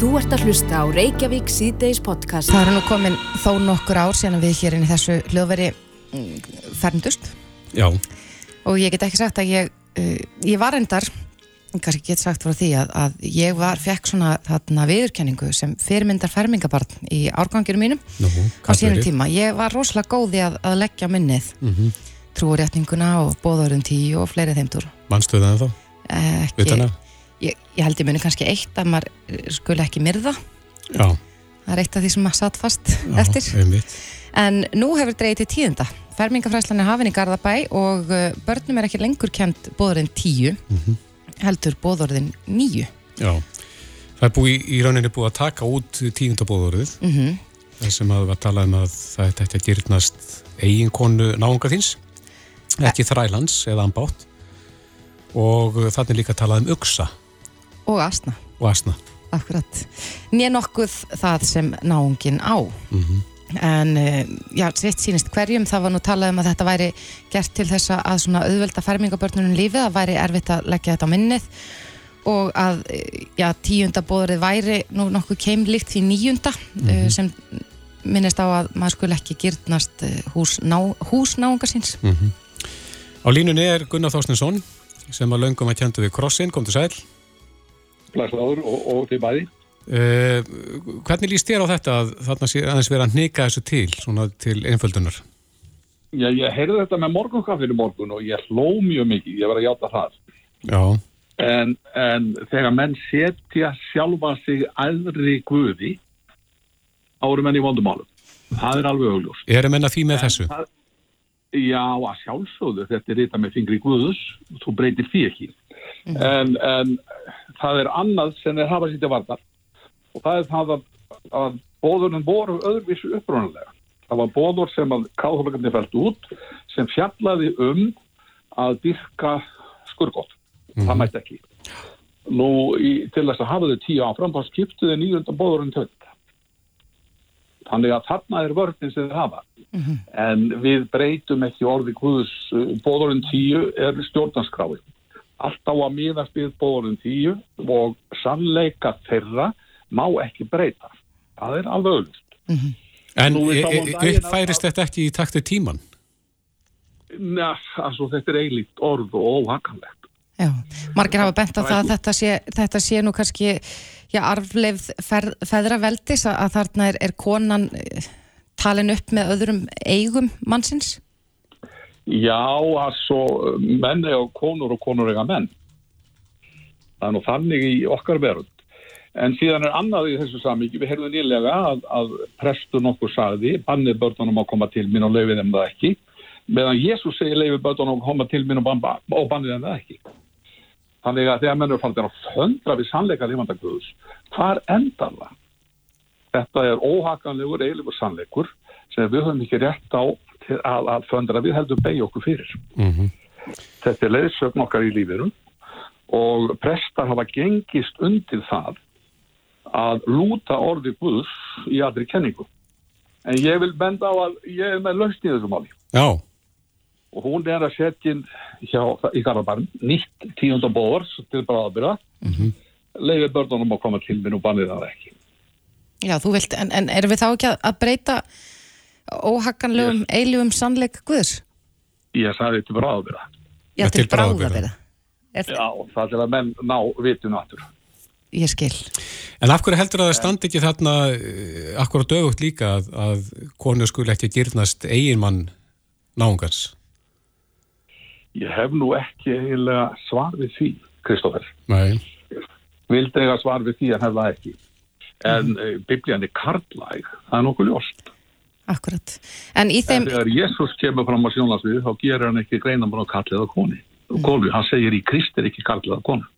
Þú ert að hlusta á Reykjavík síðdeis podcast. Það er nú komin þó nokkur ár síðan við hér inn í þessu hljóðveri mm, ferndust Já, og ég get ekki sagt að ég, uh, ég var endar, kannski get sagt frá því að, að ég var, fekk svona þarna viðurkenningu sem fyrirmyndar fermingabarn í árgangirum mínum nú, á sínum tíma. Ég var rosalega góði að, að leggja minnið mm Mhm. trúurétninguna og bóðarinn tíu og fleiri þeimtur. Manstu það þá? Ekki, Utan að? Ég, ég held ég muni kannski eitt að maður eh, skuli ekki myrða. Já, Það er eitt af því sem maður satt fast já, eftir. einmitt. En nú hefur dreigið til tíðenda. Fermingafræslan er hafin í Garðabæ og uh, börnum er ekki lengur kent bóðurinn tíu, heldur bóðurinn níu. Já, það er búið, í rauninni búið að taka út tíundabóðurðið Mm -hmm. þar sem að var talað um að það ætti að gyrnast eiginkonu náunga þins ekki þrælans eða ambátt og þannig líka talað um uksa Og asna, og asna. Akkurat. Nýja nokkuð það sem náungin á. En uh, já, sitt sínist hverjum, það var nú talað um að þetta væri gert til þess að svona auðvelda fermingabörnunum lífið, að væri erfitt að leggja þetta á minnið. Og að eh, já, tíunda bóðurinn væri nú nokkuð keimlíkt því níunda mm sem minnist á að maður skul ekki gyrnast eh, hús, ná, hús náunga síns. Á línunni er Gunnar Þorstinsson sem að löngum að kjöndu við krossin, kom til sæl Blæslaður og, og þið bæði. uh, Hvernig líst þér á þetta að þarna sé aðeins vera að hnika þessu til svona til einföldunar? Já, ég heyrði þetta með morgunkaffinu morgun og ég hló mjög mikið, ég var að játa það. Já, En, en þegar menn setja sjálfa sig aðri guði, árum menn í vondumálum. Það er alveg augljóst. erum enn að því með þessu? Það, já, að sjálfsögðu, þetta er þetta með fingri guðus, þú breytir því ekki. En, en það er annað sem er hafa sýtja varðar og það er það að, að bóðurinn voru öðruvísu upprónulega. Það var bóður sem að káðhólagandi fælt út sem fjallaði um að dyrka skurgótt. Það mætti ekki. Nú, í, til þess að hafa þau tíu áfram, þá skiptuði nýjönda bóðurinn tönd. Þannig að þarna er vörðin sem þið hafa. En við breytum ekki orði Guðus. Bóðurinn tíu er stjórnarskrái. Allt á að miðast við bóðurinn tíu og sannleika þeirra má ekki breyta. Það er alveg auðvist. En Nú, við e- e- uppfærist að- þetta ekki í taktu tíman? Næ, altså þetta er eilíkt orð og óhakanlegt. Já, margir hafa bent á það að þetta sé, þetta sé nú kannski já, arfleifð fer, feðraveldis að, að þarna er, er konan eh, talin upp með öðrum eigum mannsins. Já, altså, menn eiga konur og konur eiga menn. Það er nú þannig í okkar verund. En síðan er annað í þessu samíki, við heyrðum nýlega að, að prestur nokkur sagði, bannið börnunum að koma til mín og leifið þeim það ekki, meðan Jésús segir leifið börnunum að koma til mín og, og bannið þeim það ekki. Þannig að þegar menn eru faldið að föndra við sannleika lífandaguðus, hvar endar það? Þetta er óhakanlegur, eiligur sannleikur sem við höfum ekki rétt á að, að föndra, við heldum beigja okkur fyrir. Þetta er leiðsögn okkar í lífinu og prestar hafa gengist undir það að lúta orði Guðs í allri kenningu. En ég vil benda á að ég er með lausn í þessu máli Já, og hún er að setja inn hjá, í Garðabarn nýtt tíunda bóðar til bráðabyrða mm -hmm. leiði börnunum að koma til minn og bannið það ekki. Já, þú vilt, en, en erum við þá ekki að- að breyta óhagganlegum, eilugum sannleik Guðs? Ég sagði til bráðabyrða. Já, til. Er, Já, það er að menn ná vitun aftur. Ég skil. en af hverju heldur að það standi ekki þarna eh, akkur á dögugt líka að, að konu skul ekki gyrnast eiginmann náungans? Ég hef nú ekki eiginlega svar við því, Kristófer. Nei, vildi eiga svar við því en hef það ekki. En mm. biblían er karlæg, það er nokkuð ljóst. Akkurat. En í En þeim, þegar Jésús kemur fram á sjónasviði þá gerir hann ekki greinamann á karl eða koni. Mm. Gólu, hann segir í Krist er ekki karl eða kona.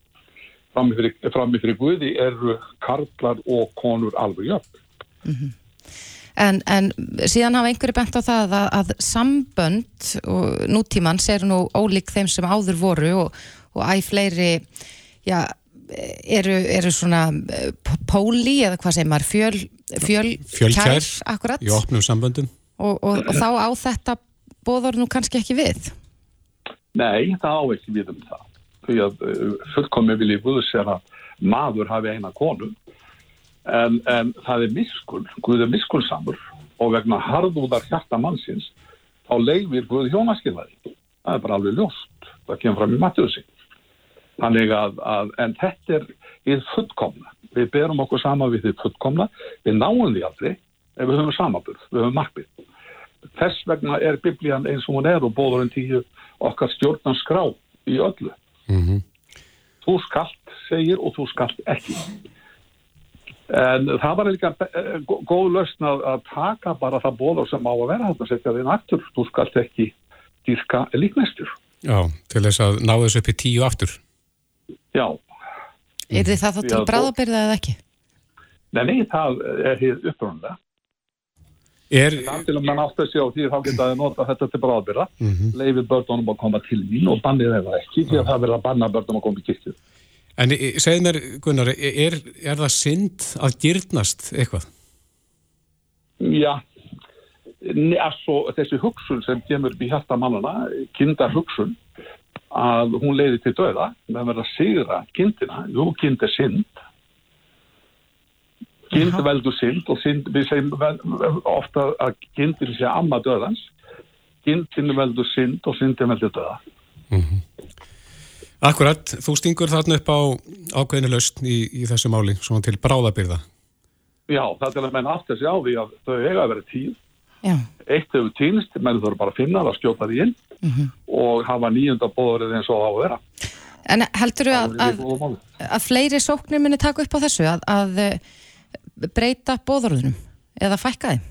Frammi fyrir, frammi fyrir Guði eru karlar og konur alveg jöfn. en, en síðan hafa einhverju bent á það að, að sambönd og nútímans eru nú ólík þeim sem áður voru og, og æg fleiri, já, eru, eru svona eh, póli eða hvað segir maður, fjöl, fjöl, Fjölkær, kær, akkurat. í opnum samböndum. Og, og, og þá á þetta bóður nú kannski ekki við. Nei, það á ekki við um það. Því að uh, fullkomi vilji Guðs er að maður hafi eina konu en, en það er miskul, Guð er miskulsamur og vegna harðúðar hjarta mannsins þá leifir Guð hjónaskilnaði. Það er bara alveg ljóst. Það kemur fram í Mattiusi. Þannig að, að, en þetta er í fullkomna. Við berum okkur sama við því fullkomna. Við náum því aldrei ef við höfum samaburð, við höfum markmið. Þess vegna er biblían eins og hún er og bóðurinn tíu okkar stjórnan skrá í öllu. Mm -hmm. Þú skalt segir og þú skalt ekki. En það var líka eh, góð lausn að, að taka bara það bóður sem á að vera þetta, setja þinn aftur, þú skalt ekki dýrka líknestur. Já, til þess að ná þessu upp í tíu aftur. Já. Er þið það þá til bráðabyrða eða ekki? Nei, nei, það er hér upprönda. Er... Það til að mann átt að sjá því þá getaði nota þetta til bráðabyrða, mm -hmm. leifir börnunum að koma til mín og bannið þeirra ekki, því að það verða að banna börnum að koma í kirkju. En segð mér, Gunnar, er, er það synd að gyrnast eitthvað? Já, svo, þessi hugsun sem kemur í hjarta mannana, kindar hugsun, að hún leiði til döða, með að vera að sigra kindina, jú, kind er synd, kind veldur synd og synd, við segjum ofta að kindin sé amma döðans, kindin veldur synd og syndin veldur döða. Mm Akkurat, þú stingur þarna upp á ákveðinu lausn í, í þessu máli, svona til bráðabyrða. Já, það er að menn aftur sig á því að þau eiga að vera tíð. Já. Eitt hefur týnist, menn þau eru bara að finna það, skjóta því inn mm -hmm. og hafa nýjunda bóðurinn eins og á að vera. En heldur þú að, að, að fleiri sóknir muni taka upp á þessu, að, að eh, breyta bóðurðunum eða fækka þeim?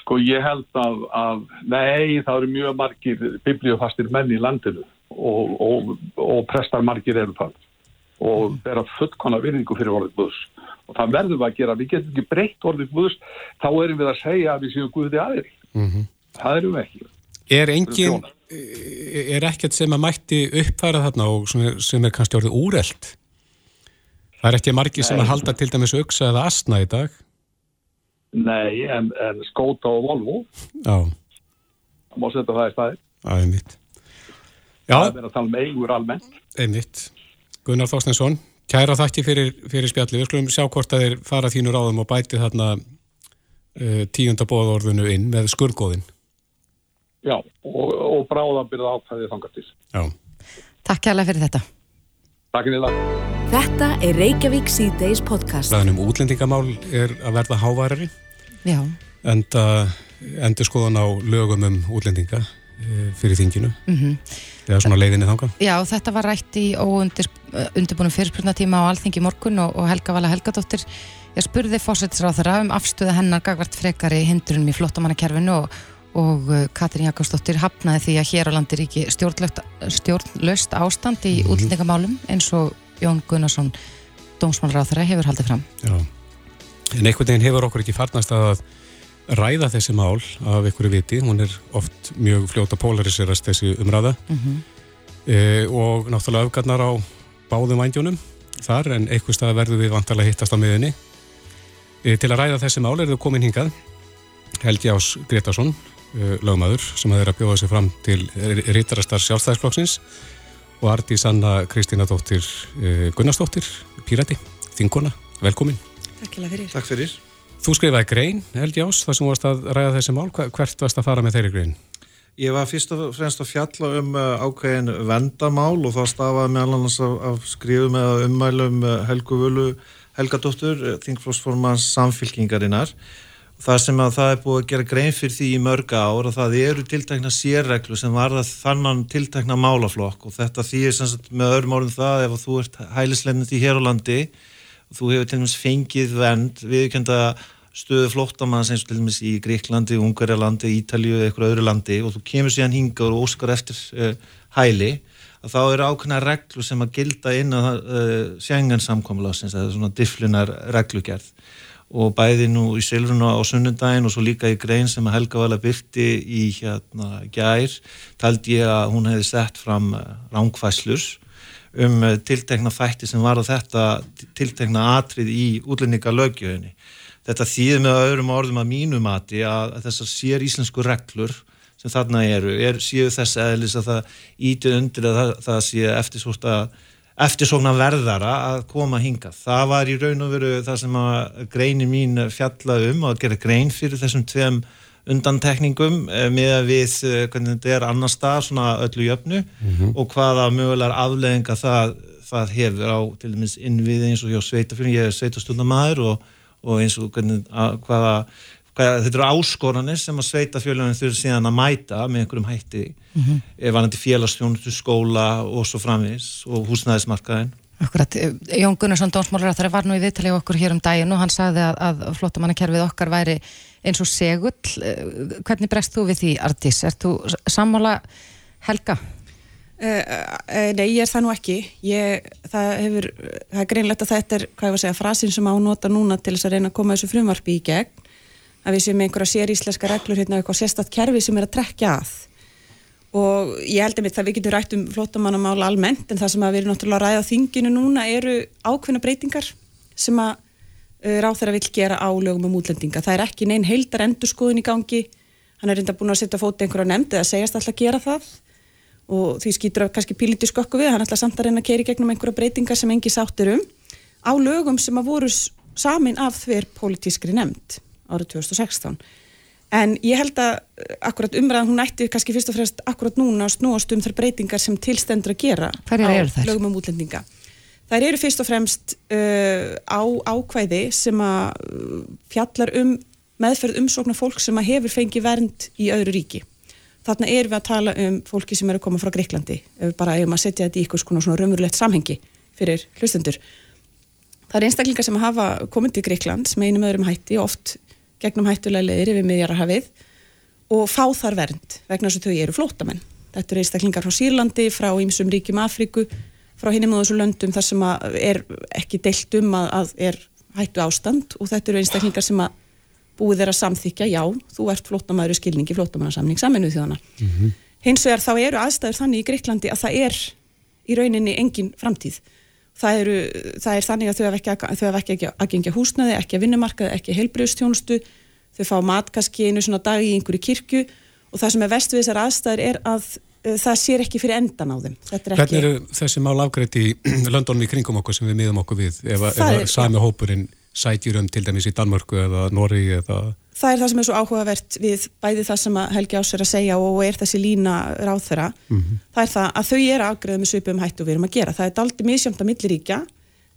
Sko ég held að, nei, það eru mjög margir biblíofastir menn í landinu og, og, og prestar margir eru það og mm. bera fullkona virðingu fyrir orðið Guðs og það verðum við að gera, við getum ekki breytt orðið Guðs, þá erum við að segja að við séum Guðið aðeins mm -hmm. það erum við ekki Er engin, er ekkert sem að mætti uppfæra þarna og sem er kannski orðið úrelt það er ekki margi sem að halda til dæmis auksa eða asna í dag Nei, en, en skóta og volvo Já Það má setja það í staði Það er mitt Já. Það er að tala um eigur almennt. Einmitt. Gunnar Þorstensson, kæra þakki fyrir, fyrir spjalli. Við skulum sjá hvort að þeir fara þínu ráðum og bæti þarna uh, tíunda bóðorðinu inn með skurðgóðin. Já, og, og bráða byrða ákvæðið þangartís. Já. Takk kærlega fyrir þetta. Takk fyrir það. Þetta er Reykjavík C-Days podcast. Ræðan um útlendingamál er að verða háværari. Já. Enda endur skoðan á lögum um útlendinga uh, fyrir þinginu. Mhm. Mm eða svona leiðinni þanga? Já, þetta var rætt í óundirbúnum fyrirspurnatíma á Alþingi morgun og, og Helga Vala Helgadóttir ég spurði fósættisráð þeirra um afstöða hennar gagvart frekari hindrunum í flottamannakerfinu og, og uh, Katrín Jakobsdóttir hafnaði því að hér á landi ríki stjórnlaust ástand í mm -hmm. útlendingamálum eins og Jón Gunnarsson dómsmálráð þeirra hefur haldið fram. Já, en einhvern veginn hefur okkur ekki farnast að ræða þessi mál af einhverju viti, hún er oft mjög fljóta polariserast þessi umræða. Mm -hmm. e, og náttúrulega öfgarnar á báðum vændjónum þar en einhver stað verður við vantarlega hittast á miðunni e, til að ræða þessi mál er þau komin hingað. Helgi Ás Gretarsson e, lögmaður sem að þeirra bjóða sig fram til rítarastar sjálfstæðisflokksins og Arti Sanna Kristína Dóttir e, Gunnarsdóttir Pírati, þingona, velkomin Takk fyrir Takk fyrir Þú skrifaði grein, held ég ás, þar sem varst að ræða þessi mál. Hvert varst að fara með þeirri grein? Ég var fyrst og fremst að fjalla um uh, ákveðin vendamál og það stafaði meðal annars af, af skrifum eða ummælum uh, Helgu Völu Helgadóttur, uh, þingflósformans samfylkingarinnar. Það sem að það er búið að gera grein fyrir því í mörga ár og það eru tiltekna sérreglu sem varða þannan tiltekna málaflokk og þetta því er sagt með öðrum orðum það ef þú ert hælislegnandi hér á landi þú hefur til dæmis fengið vend viðkjönda stöðu flóttamanns eins og til dæmis í Greiklandi, Ungarjalandi, Ítalju eða eitthvað öðru landi og þú kemur síðan hinga og óskar eftir uh, hæli að þá eru ákveðna reglu sem að gilda inn á uh, sjengansamkomlagsins og bæði nú í Silvruna á sunnundaginn og svo líka í grein sem Helga Vala byrti í hérna gær taldi ég að hún hefði sett fram uh, ránkvæslurs um tiltekna fætti sem var að þetta tiltekna atrið í útlendinga lögjöðinni þetta þýðir með öðrum orðum að mínu mati að, þessar sér íslensku reglur sem þarna eru, er, séu þess eðlis að það ítir undir að það, það sé eftir svort að eftirsóknar verðara að koma hinga. Það var í raun og veru það sem að greinin mín fjalla um og að gera grein fyrir þessum tveim undantekningum eh, með að við eh, hvernig þetta er annar stað svona öllu jöfnu mm -hmm. og hvaða mögulegar afleðinga það, það hefur á til dæmis innvið eins og hjá sveitafjörn, ég er sveitastundamæður og, og eins og hvernig, að, hvaða hvað, þetta eru áskoranir sem að sveitafjörlunum þurfa síðan að mæta með einhverjum hætti mm -hmm. vanandi félagsfjónustu, skóla og svo framvis og húsnæðismarkaðin Akkurat, Jón Gunnarsson Dómsmálur það var nú í viðtalið okkur hér um daginn og hann sagði að, að flottamannakerfið okkar væri eins og segull hvernig bregst þú við því Artís? Er þú sammála Helga? Uh, uh, nei, ég er það nú ekki ég, það hefur, það er greinlegt að þetta er, hvað ég var að segja, frasin sem ánóta núna til þess að reyna að koma þessu frumvarfi í gegn að við séum einhverja séríslenska reglur hérna eitthvað sérstatt kerfi sem er að trekja að. Og ég held að við getum rætt um flótamannamála almennt en það sem að við erum náttúrulega að ræða þinginu núna eru ákveðna breytingar sem að uh, ráð þeirra vil gera á lögum um útlendinga. Það er ekki neinn heildar endurskoðun í gangi, hann er reynda búin að setja fóti einhverja nefndi að segjast alltaf að gera það. Og því skýtur kannski píliti skokku við, hann ætla samt að reyna að keri gegnum einhverja breytingar sem engi sáttir um á lögum sem að voru samin af þver politískri nefnd árið 2016 en ég held að eh, akkurat umræðan hún ætti kannski fyrst og fremst akkurat núna að snúast um þær breytingar sem tilstendur að gera á lögum um útlendinga. Þær eru fyrst og fremst uh, á ákvæði sem að uh, fjallar um meðferð umsóknar fólk sem að hefur fengið vernd í öðru ríki. Þarna erum við að tala um fólki sem eru að koma frá Greiklandi ef bara erum að setja þetta í eitthvað svona raunverulegt samhengi fyrir hlustendur. Það er einstaklingar sem hafa komið til Greikland sem einum öðrum hætti oft gegnum hættulega leðir yfir miðjararhafið og fá þar vernd vegna þess að þau eru flótamenn. Þetta eru einstaklingar frá Sýrlandi, frá Ímsum ríkjum Afriku, frá hinnum og þessu löndum þar sem er ekki deilt um að, að er hættu ástand og þetta eru einstaklingar sem að búið þeirra samþykja, já, þú ert flótamæður í skilningi flótamæðarsamning saminuð þjóðana. Mm -hmm. Hins vegar þá eru aðstæður þannig í Greiklandi að það er í rauninni engin framtíð það, eru, það er þannig að þau hafa ekki, ekki að gengja húsnaði, ekki að vinnumarkaði, ekki heilbreyðstjónustu, þau fá matkaski einu svona dag í einhverju kirkju og það sem er vest við þessar aðstæður er að uh, það sér ekki fyrir endan á þeim. Er Hvernig ekki... eru þessi mál afgreitt í löndunum í kringum okkur sem við miðum okkur við ef, ef sami hópurinn sætjur um til dæmis í Danmörku eða Nóri eða það er það sem er svo áhugavert við bæði það sem Helgi Ás er að segja og er þessi lína ráð þeirra mm -hmm. það er það að þau eru afgreðið með svipum hættu við erum að gera, það er daldi misjönd að milliríkja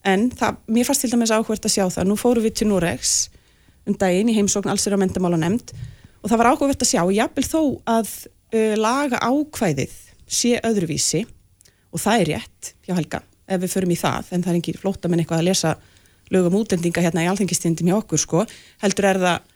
en það, mér fannst til dæmis áhugavert að sjá það, nú fóru við til Noregs um daginn í heimsókn alls er á mendamála nefnd og það var áhugavert að sjá, jápil þó að uh, laga ákvæðið sé öðruvísi og það er rétt hjá Helga, ef við förum í það en það er ekki flóta með eitthvað að lesa lögum útlendinga hérna í alþengistindin hjá okkur sko, heldur er það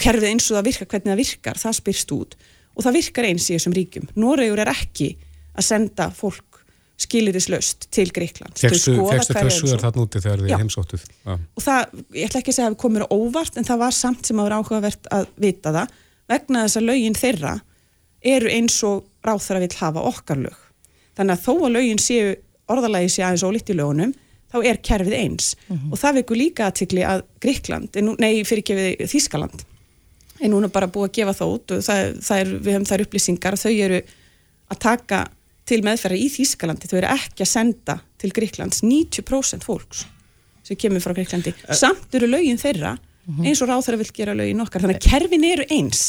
kerfið eins og það virkar, hvernig það virkar, það spyrst út og það virkar eins í þessum ríkjum. Noregur er ekki að senda fólk skilirislaust til Greikland. Fekstu þau suður þarna úti þegar þið heimsóttuð? Ja. Og það, ég ætla ekki að segja að við komum óvart en það var samt sem að vera áhugavert að vita það vegna þess að lögin þeirra eru eins og ráþara vil hafa okkar lög. Þannig að þó að lögin séu orðalagi sé aðeins ólíkt í lögunum þá er kerfið eins. Mm -hmm. og það vekur líka aðtikli að Gríkland, nei fyrir gefið Þískaland er núna bara búið að gefa það út og það, það er, við höfum þær upplýsingar og þau eru að taka til meðferða í Þískalandi, þau eru ekki að senda til Gríklands 90% fólks sem kemur frá Gríklandi uh, samt eru lögin þeirra mhm. eins og ráð þeirra vil gera lögin okkar, þannig að kerfin eru eins.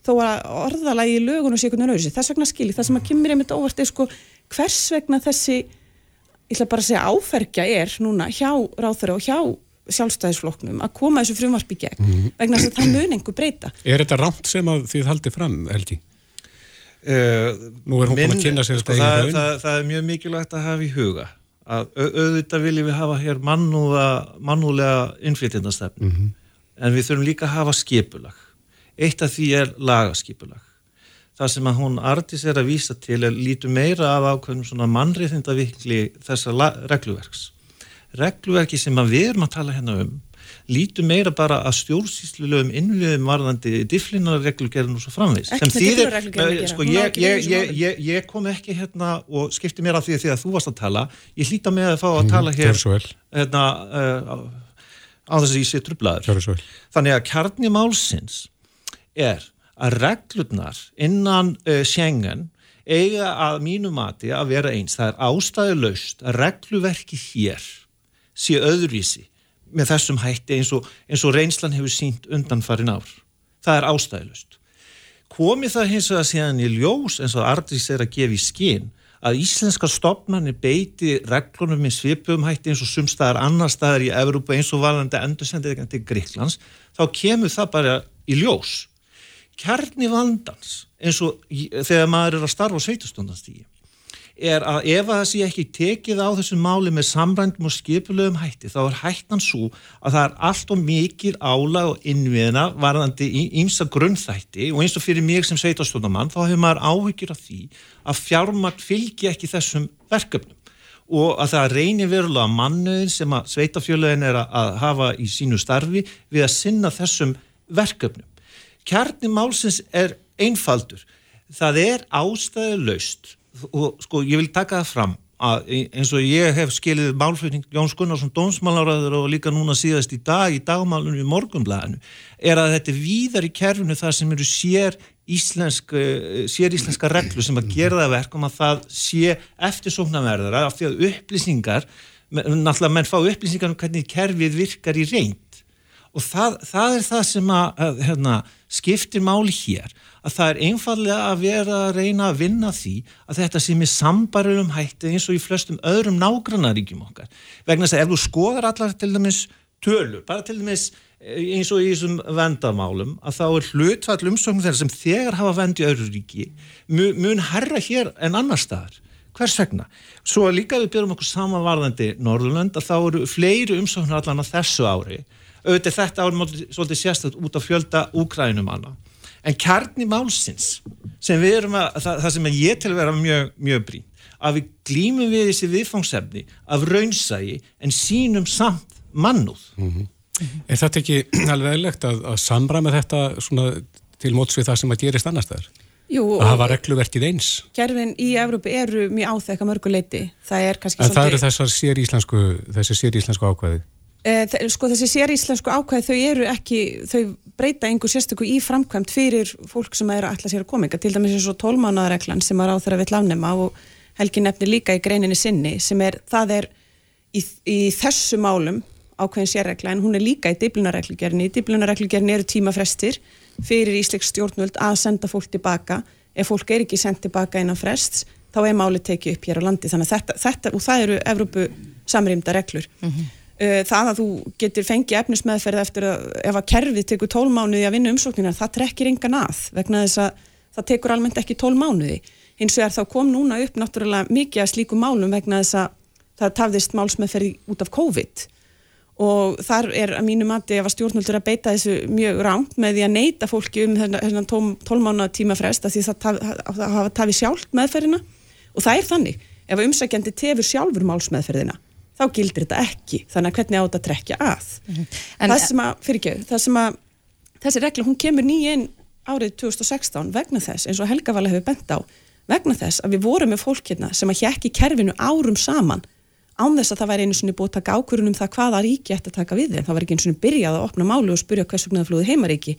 Þó að orðalagi lögunum sé einhvern veginn öðru þess vegna skilir, það sem að kemur einmitt óvart er sko hvers vegna þessi ég ætla bara að segja áfergja er núna hjá ráþur og hjá sjálfstæðisfloknum að koma þessu frumvarp í gegn mm -hmm. vegna þess að það mun einhver breyta Er þetta rámt sem að þið haldið fram, Helgi? Uh, Nú er hún búin að kynna sér sko það, það, það er mjög mikilvægt að hafa í huga að auðvitað viljum við hafa hér mannúlega innflytjandastefn mm -hmm. en við þurfum líka að hafa skipulag eitt af því er lagaskipulag það sem að hún artis er að vísa til er lítu meira af ákveðnum svona mannriðindavikli þessa regluverks. Regluverki sem að við erum að tala hérna um lítu meira bara að stjórnsýslulegum innviðum varðandi difflinarreglugerðin og svo framvegs. Ekki með difflinarreglugerðin sko, ég, ég, ég, ég kom ekki hérna og skipti mér af því að þú varst að tala. Ég hlýta með að fá að mm, tala hér hérna, uh, á þess að ég sé trublaður. Þannig að kjarni málsins er að reglurnar innan uh, Schengen eiga að mínu mati að vera eins. Það er ástæðu laust að regluverki hér sé öðruvísi með þessum hætti eins og, eins og reynslan hefur sínt undan farin ár. Það er ástæðu laust. Komið það hins vegar síðan í ljós eins og Ardís er að gefa í skinn að íslenska stopnarnir beiti reglunum með svipum hætti eins og sumstaðar annar staðar í Evrópa eins og valandi endursendið til Gríklands, þá kemur það bara í ljós. Kjarni vandans eins og þegar maður er að starfa á sveitustundanstígi er að ef að það sé ekki tekið á þessum máli með samrændum og skipulögum hætti þá er hættan svo að það er allt og mikið álag og innviðina varðandi í ymsa grunnþætti og eins og fyrir mig sem sveitastundamann þá hefur maður áhyggjur af því að fjármakt fylgi ekki þessum verkefnum og að það reynir verulega mannuðin sem að sveitafjöluðin er að hafa í sínu starfi við að sinna þessum verkefnum. Kjarni málsins er einfaldur. Það er ástæðu laust og sko ég vil taka það fram að eins og ég hef skilið málflutning Jóns Gunnarsson Dómsmálaráður og líka núna síðast í dag í dagmálunum í morgunblæðinu er að þetta er víðar í kerfinu það sem eru sér íslensk, eh, sér íslenska reglu sem að gera það verkum að það sé eftirsóknarverðara af því að upplýsingar, náttúrulega menn fá upplýsingar um hvernig kerfið virkar í reynd og það, það er það sem að, að hérna, skiptir máli hér að það er einfallega að vera að reyna að vinna því að þetta sem er sambarum hætti eins og í flestum öðrum nágrannaríkjum okkar vegna þess að ef þú skoðar allar til dæmis tölur, bara til dæmis eh, eins og í þessum vendamálum að þá er hlutfall umsóknum þeirra sem þegar hafa vendi öðru ríki mun herra hér en annar staðar hvers vegna? Svo líka við byrjum okkur samanvarðandi Norðurlönd að þá eru fleiri umsóknur allan á þessu ári auðvitað þetta ári svolítið sérstaklega út á fjölda úkrænumanna en kjarni málsins sem við erum að, það, það sem ég til að vera mjög, mjög brín, að við glýmum við þessi viðfangsefni af raunsægi en sínum samt mannúð. Mm -hmm. Er þetta ekki alveg eðlegt að, að samræma þetta til móts við það sem að gerist annar staðar? Jú, að hafa regluverkið eins. Kerfin í Evrópi eru mjög áþekka mörguleiti. Það er kannski en svolítið... En það eru þessar sér íslensku, þessi sér íslensku ákvæði? Eh, sko þessi séríslensku ákvæði þau eru ekki, þau breyta einhver sérstöku í framkvæmt fyrir fólk sem er að ætla sér að koma til dæmis eins og tólmánaðareglan sem á þeirra vill afnema og Helgi nefnir líka í greininni sinni sem er, það er í, í þessu málum ákveðin sérregla en hún er líka í diblunareglugjörni í diblunareglugjörni eru tímafrestir fyrir Ísleiks stjórnvöld að senda fólk tilbaka. Ef fólk er ekki sendt tilbaka innan frests þá er máli tekið upp hér á landi. Þannig að þetta, þetta og það eru Evrópu samrýmda reglur. Mm -hmm. Eh, það að þú getur fengið efnismæðferð eftir að ef að kerfið tekur tólmánuði að vinna umsóknina, það trekkir engan að vegna þess að það tekur almennt ekki tólmánuði. Hins vegar þá kom núna upp náttúrulega mikið að slíku málum vegna þess að það tafðist málsmæðferði út af COVID og þar er að mínu mati að stjórnvöldur að beita þessu mjög rámt með því að neyta fólki um þennan tólmána tímafrest að því það hafa tafið sjálf meðferðina og það er þannig ef umsækjandi tefur sjálfur málsmeðferðina þá gildir þetta ekki. Þannig að hvernig á þetta trekja að? Mm -hmm. það sem að, fyrir ekki, það sem að þessi regla, hún kemur nýjinn árið 2016 vegna þess, eins og Helga Vala hefur bent á, vegna þess að við vorum með fólk hérna sem að hjekki kerfinu árum saman án þess að það væri einu svona búið að taka ákvörunum það hvaða ríki ætti að taka við þeim, það var ekki einu svona byrjað að opna málu og spurja hvers vegna það flúði heimaríki.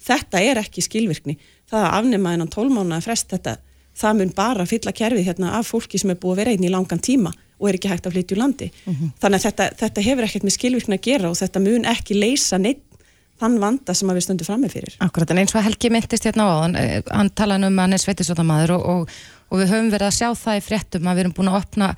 Þetta er ekki skilvirkni. Það að afnema einan tólmána að frest þetta það mun bara fylla kerfið hérna af fólki sem er búið að vera einn í langan tíma og er ekki hægt að flytja úr landi. Mm -hmm. Þannig að þetta, þetta hefur ekkert með skilvirkna að gera og þetta mun ekki leysa neitt þann vanda sem við stöndum fram með fyrir. Akkurat, en eins og Helgi myndist hérna á hann, eh, hann talaði um að hann er sveitisvöldamaður og, og, og við höfum verið að sjá það í fréttum að við erum búin að opna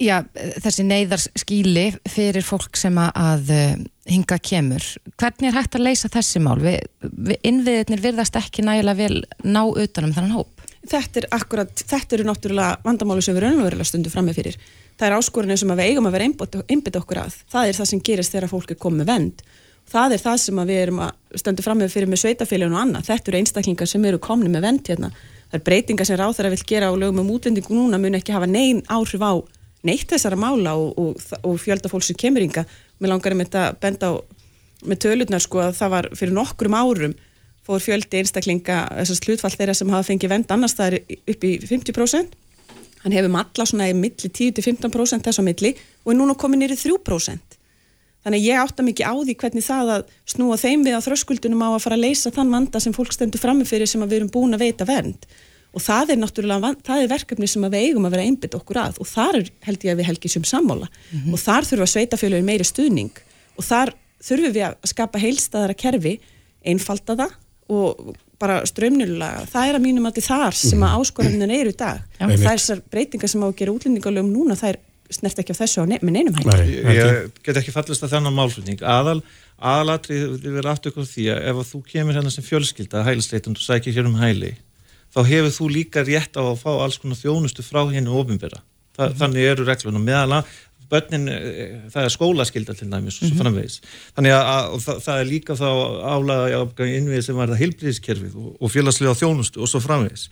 já, þessi neyðarskíli fyrir fólk sem að uh, hinga kemur. Hvernig er hægt að leysa þessi mál? Vi, vi, innviðirnir virðast ekki nægilega vel ná utanum þannan hóp þetta er akkurat, þetta eru náttúrulega vandamálu sem við raunverulega stundum fram með fyrir. Það er áskorinu sem við eigum að vera einbit okkur að, það er það sem gerist þegar fólk er komið vend, það er það sem við erum að stundum fram með fyrir með sveitafélagin og annað, þetta eru einstaklingar sem eru komni með vend hérna, það er breytingar sem ráþara vil gera á lögum um útlendingu núna mun ekki hafa neyn áhrif á neitt þessara mála og, og, og fjölda fólk sem kemur ynga, mér langar um þetta benda á með tölurnar sko að það var fyrir nokkrum árum fór fjöldi einstaklinga, þessast hlutfall þeirra sem hafa fengið vend annars það er upp í 50%. Hann hefur matla svona í milli 10-15% þess á milli og er núna komið nýrið 3%. Þannig ég átta mikið á því hvernig það að snúa þeim við á þröskuldunum á að fara að leysa þann vanda sem fólk stendur frammefyrir sem við erum búin að veita vernd. og það er náttúrulega, það er verkefni sem við eigum að vera einbytt okkur að og þar held ég að við helgisum sammála og þar þurfa sveitafélagin meiri stuðning og þar þurfum við að skapa heilstæðara kerfi, einfalda það og bara strömnulega það er að mínum að þar sem að áskoraninn eru í dag. Það er þessar breytingar sem á að gera útlendingalögum núna, það er snert ekki á þessu á ne með neinum hætti. Nei, Ég, ég. get ekki fallist að þennan málflutning. Aðal, aðalatri við verðum aftur ykkur því að ef að þú kemur hérna sem fjölskylda hælisleitum og sækir hér um hæli þá hefur þú líka rétt á að fá alls konar þjónustu frá henni ofinbera Þa, þannig eru reglunum meðal að börnin, eh, það er skólaskylda til dæmis og svo framvegis. Þannig að, að það, það er líka þá álaga innvið sem var það heilblíðiskerfið og, og félagslega þjónustu og svo framvegis.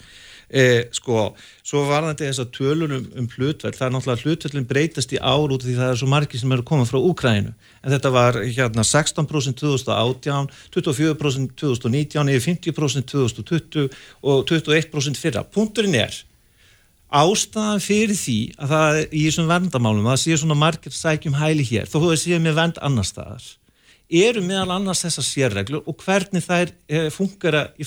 E, sko, svo var þetta þess að tölur um, um hlutvæll, það er náttúrulega hlutvællin breytast í ár út af því það er svo margir sem eru að koma frá Úkrænu, en þetta var hérna 16% 2018 24% 2019, yfir 50% 2020 og 21% fyrra. Punturinn er ástæðan fyrir því að það í þessum verndamálum, að það sé svona margir sækjum hæli hér, þó þú séu með vernd annar staðar, eru meðal annars þessar sérreglur og hvernig þær e, fungera í.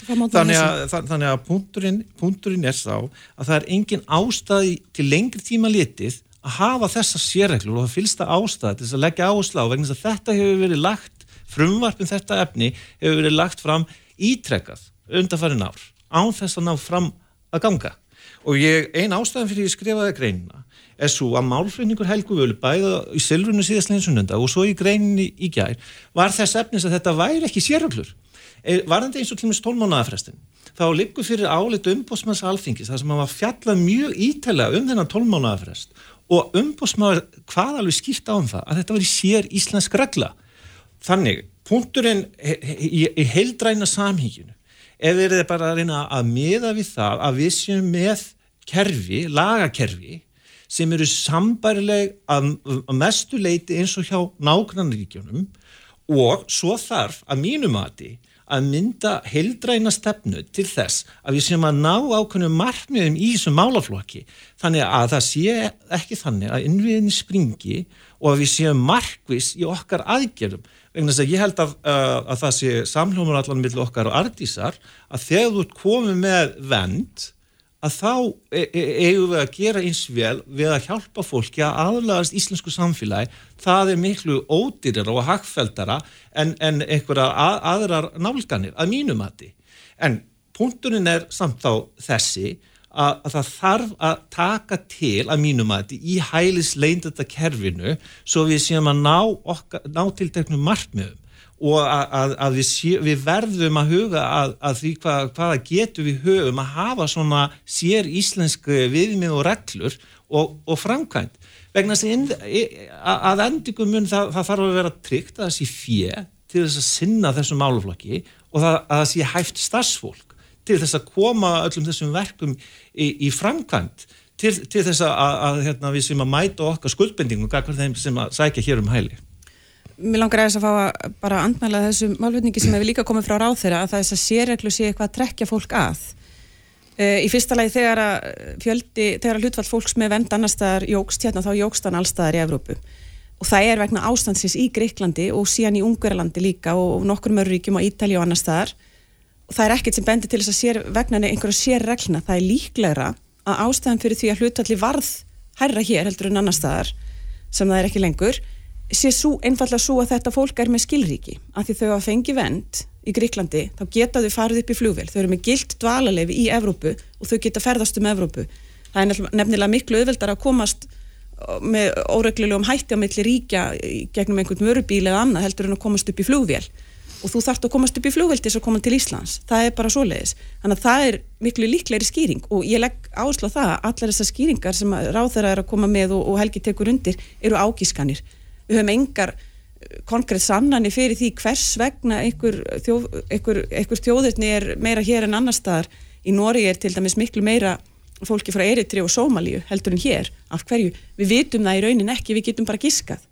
Það það Þannig að, þa- þannig að punkturinn, punkturinn er sá að það er engin ástæði til lengri tíma litið að hafa þessar sérreglur og það fylsta ástæði til þess að leggja áslá vegna þess að þetta hefur verið lagt, frumvarpin þetta efni hefur verið lagt fram ítrekkað undanfærin ár án þess að ná fram að ganga og ég, ein ástæðan fyrir ég skrifaði greinina er svo að málflutningur Helgu Völu bæða í Silfrunu síðastlegin sunnunda og svo í greininni í gær var þess efnis að þetta væri ekki sérreglur. Eh, varðandi eins og með tólmánaðafrestin þá liggur fyrir álit umbósmanns alþingis þar sem hann var fjallað mjög ítælega um þennan tólmánaðafrest og umbósmaður hvað alveg skýrt á um það að þetta var í sér íslensk regla. Þannig, punkturinn í heildræna samhíkinu ef þeir eru bara að reyna að miða við það að við séum með kerfi, lagakerfi sem eru sambærileg að, að mestu leiti eins og hjá nágrannríkjunum og svo þarf að mínu mati að mynda heildræna stefnu til þess að við séum að ná ákveðnum markmiðum í þessum málaflokki. Þannig að það sé ekki þannig að innviðinni springi og að við séum markvis í okkar aðgerðum vegna þess að ég held að, að það sé samhljómar allan millir okkar og ardísar að þegar þú ert komið með vend að þá e e eigum við að gera eins vel við að hjálpa fólki að aðlagast íslensku samfélagi. Það er miklu ódýrar og hagfeldara en, en einhverja að, aðrar nálganir að mínu mati. En punkturinn er samt þá þessi að, að það þarf að taka til að mínu mati í hælis leindata kerfinu svo við séum að ná, ná til teknum markmiðum og að, að, að við, sé, við verðum að huga að, að því hvað, hvaða getur við höfum að hafa svona sér íslensk viðmið og reglur og, og framkvæmt vegna að, að, að endingum mun það, það þarf að vera tryggt að það sé fjö til þess að sinna þessum máluflokki og það, að það sé hæft starfsfólk til þess að koma öllum þessum verkum í, í framkvæmt til, til þess að, að, hérna, við sem að mæta okkar skuldbendingum gagvar þeim sem að sækja hér um hæli Mér langar aðeins að fá að bara andmæla þessu málflutningi sem hefur líka komið frá ráþeira að þess að sérreglu sé eitthvað að trekja fólk að. Uh, í fyrsta lagi þegar að fjöldi, þegar að hlutfall fólks með vend annar staðar jógst hérna þá jógst hann allstaðar í Evrópu. Og það er vegna ástandsins í Greiklandi og síðan í Ungverjalandi líka og, nokkur mörgur ríkjum á Ítali og annar staðar. Og það er ekkert sem bendir til þess að sér, vegna einhverja sérregluna. Það er líklegra að ástæðan fyrir því að hlutfalli varð hærra hér heldur en annar staðar sem það er ekki lengur sé svo, einfallega svo að þetta fólk er með skilríki. Af því þau að fengi vend í Gríklandi þá geta þau farið upp í flugvél. Þau eru með gilt dvalarleifi í Evrópu og þau geta ferðast um Evrópu. Það er nefnilega- miklu auðveldar að komast með óreglulegum hætti á milli ríkja gegnum einhvern vörubíl eða annað heldur en að komast upp í flugvél og þú þarft að komast upp í þess að koma til Íslands. Það er bara svoleiðis. Þannig að það er miklu líklegri skýring og ég legg áherslu á það að allar þessar skýringar sem ráð þeirra er að koma með og, og Helgi tekur undir eru ágískanir. Við höfum engar eh, konkrétt sannani fyrir því hvers vegna einhver, þjóð, einhver, einhver þjóðirni er meira hér en annar staðar. Í Nóri er til dæmis miklu meira fólki frá Eritri og Sómalíu heldur en hér, af hverju, við vitum það í raunin ekki, við getum bara giskað.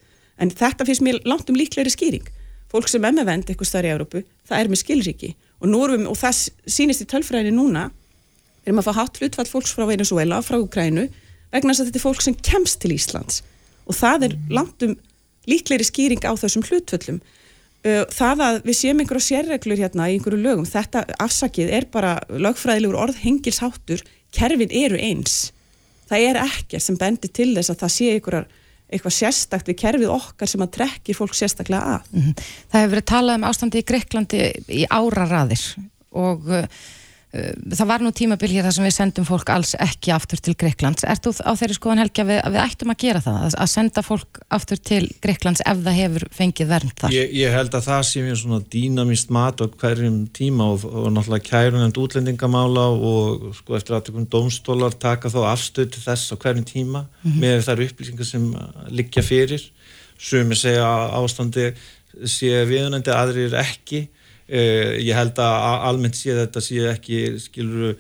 En þetta finnst mér langt um líklegri skýring fólk sem er með vend eitthvað staðar í Európu það er með skilríki. Og, við, og það sýnist í tölfræðinni núna við erum að fá hatt hlutfall fólks frá Venezuela, frá Ukrænu vegna þess að þetta er fólk sem kemst til Íslands. Og það er langt um líklegri skýring á þessum hlutföllum. Uh, það að við séum einhverja sérreglur hérna í einhverju lögum, þetta afsakið er bara lögfræðilegur orðhengilsháttur kerfin eru eins. Það er ekkert sem bendir til þess að það sé einhverjar, eitthvað sérstakt við kerfið okkar sem að trekkir fólk sérstaklega að Mhm. Það hefur verið talað um ástandi í Greiklandi í áraraðir og uh, það var nú tímabil hér þar sem við sendum fólk alls ekki aftur til Greiklands. Ert þú á þeirri skoðan Helgi að við, að við ættum að gera það, að, senda fólk aftur til Greiklands ef það hefur fengið vernd þar? Ég, ég held að það sé mér svona dýnamist mat á hverjum tíma og, og náttúrulega kærunend útlendingamála og sko eftir að tökum dómstólar taka þá afstöð til þess á hverjum tíma með þær upplýsingar sem uh, liggja fyrir sumi segja ástandi sé viðunandi aðrir ekki ég held að almennt sé þetta sé ekki skilur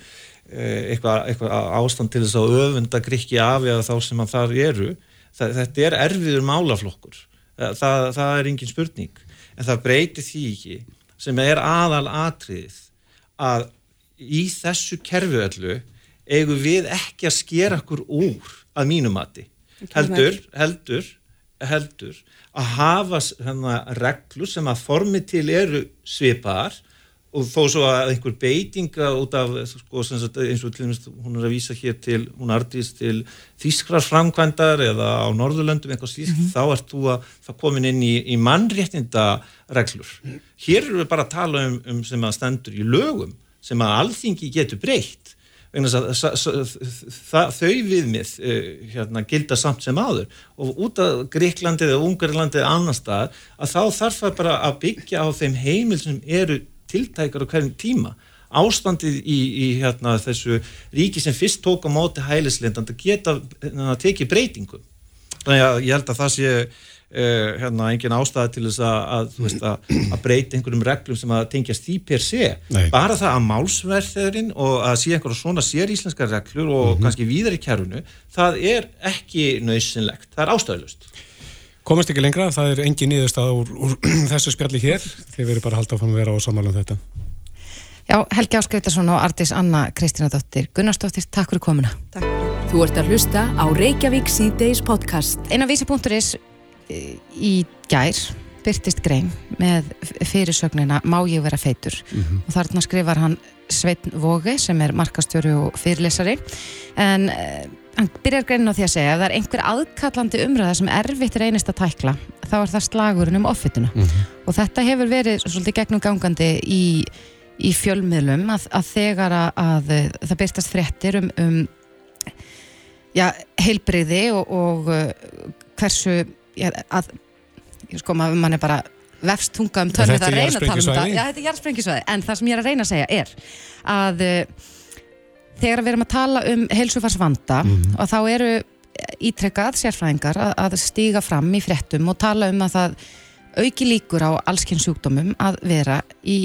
eitthvað, eitthvað ástand til þess að öfunda grikki af eða þá sem að þar eru. Það, þetta er erfiður málaflokkur. Það, það er engin spurning. En það breytir því ekki sem er aðal atriðið að í þessu kerfi öllu eigum við ekki að skera okkur úr að mínu mati. Heldur, heldur heldur að hafa hérna, reglur sem að formi til eru svipaðar og þó svo að einhver beitinga út af sko, sem sagt, eins og til dæmis hún er að vísa hér til, hún artist til þýskrar framkvæmdar eða á Norðurlöndum eitthvað slíkt, þá ert þú að það komin inn í, í mannréttinda reglur. Hér eru við bara að tala um, um sem að stendur í lögum sem að alþingi getur breytt að þau viðmið uh, hérna, gilda samt sem áður. Og út af Gríklandi eða Ungarlandi eða annar stað að þá þarf það bara að byggja á þeim heimil sem eru tiltækar á hverjum tíma. Ástandið í, í hérna, þessu ríki sem fyrst tók á móti hælisleindandi geta hérna, tekið breytingum. Þannig að ég held að það sé uh, hérna, engin ástæða til þess að, að, að, að breyta einhverjum reglum sem að tengjast því per se Nei. bara það að málsverðurinn og að sé einhverjum svona sér íslenskar reglur og kannski víðar í kærunu það er ekki nöðsynlegt, það er ástæðlust Komast ekki lengra, það er engin niðurstað úr, úr þessu spjalli hér, þið verður bara að halda áfram að vera á samála um þetta. Já, Helgi Áskriftarsson og Artis Anna Kristínadóttir. Gunnarsdóttir, takk fyrir komuna. Takk fyrir. Þú ert að hlusta á Reykjavík C-Days podcast. Einan vísi.is eh, í gær byrtist grein með fyrirsögnina Má ég vera feitur? Og þarna skrifar hann Sveitn Vóge sem er markastjóri og fyrirlesari. En uh, hann byrjar greinin á því að segja að það er einhver aðkallandi umræða sem erfitt reynist að tækla þá er það slagurinn um offituna. Og þetta hefur verið svolítið gegnum gangandi í, í fjölmiðlum að, að þegar að, að eh, það byrtast fréttir um, um já, heilbriði og, og uh, hversu já, að sko, maður mann er bara vefst tunga um Þetta það að reyna að tala um jarðsprengjusvæði? já, þetta er jarðsprengisvæði, en það sem ég er að reyna að segja er að uh, þegar við erum að tala um heilsufarsvanda og þá eru ítrekkað sérfræðingar að, að stíga fram í fréttum og tala um að það auki líkur á allskinn sjúkdómum að vera í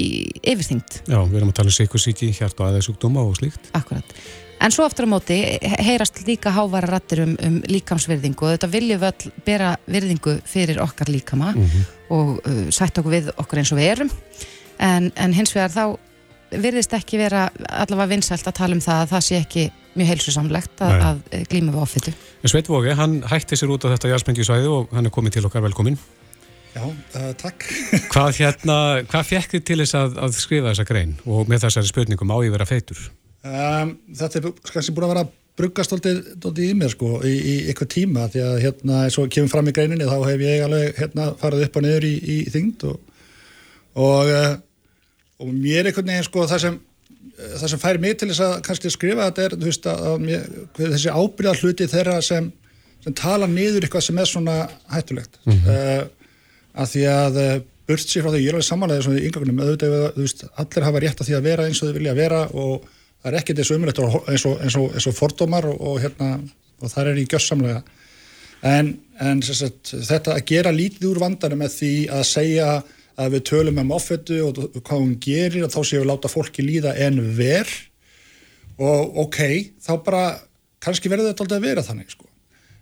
yfirþyngd Já, við erum að tala um sikursíki, hjart og aðeinsúkdóma og slíkt. Akkurat. En svo aftur á móti he- heyrast líka hávara rattir um, um líkamsvirðingu og þetta viljum við öll bera virðingu fyrir okkar líkama og uh, sætt okkur við okkur eins og við erum en, en hins vegar þá virðist ekki vera allavega vinsælt að tala um það að það sé ekki mjög heilsusamlegt að, að glíma við offitu. En Sveit Vóge, hann hætti sér út á þetta jarðsprengjusvæði og hann er komið til okkar velkomin. Já, uh, takk. Hvað hérna, hvað fekk þið til þess að, að skrifa þessa grein og með þessari spurningum má ég vera feitur? Um, þetta er kannski búin að vera að bruggast alltaf í mér sko í, í eitthvað tíma því að hérna eins og kemur fram í greininni þá hef ég alveg hérna farið upp og niður í, í þyngd og, og, uh, og mér einhvern veginn sko það sem uh, það sem fær mig til þess að kannski skrifa þetta er þú veist að, að mér, þessi ábyrða hluti þeirra sem, sem tala niður eitthvað sem er svona hættulegt. Mm að því að uh, burt sér frá því ég er alveg samanlega svona í yngangunum auðvitað að, þú veist, allir hafa rétt að því að vera eins og þau vilja vera og það er ekkert eins og umrætt eins og, eins og, eins og fordómar og, og hérna það er í gjössamlega en, en sagt, þetta að gera lítið úr vandanum með því að segja að við tölum um offetu og hvað hún gerir og þá séum við láta fólki líða en ver og ok, þá bara kannski verður þetta alltaf að vera þannig sko.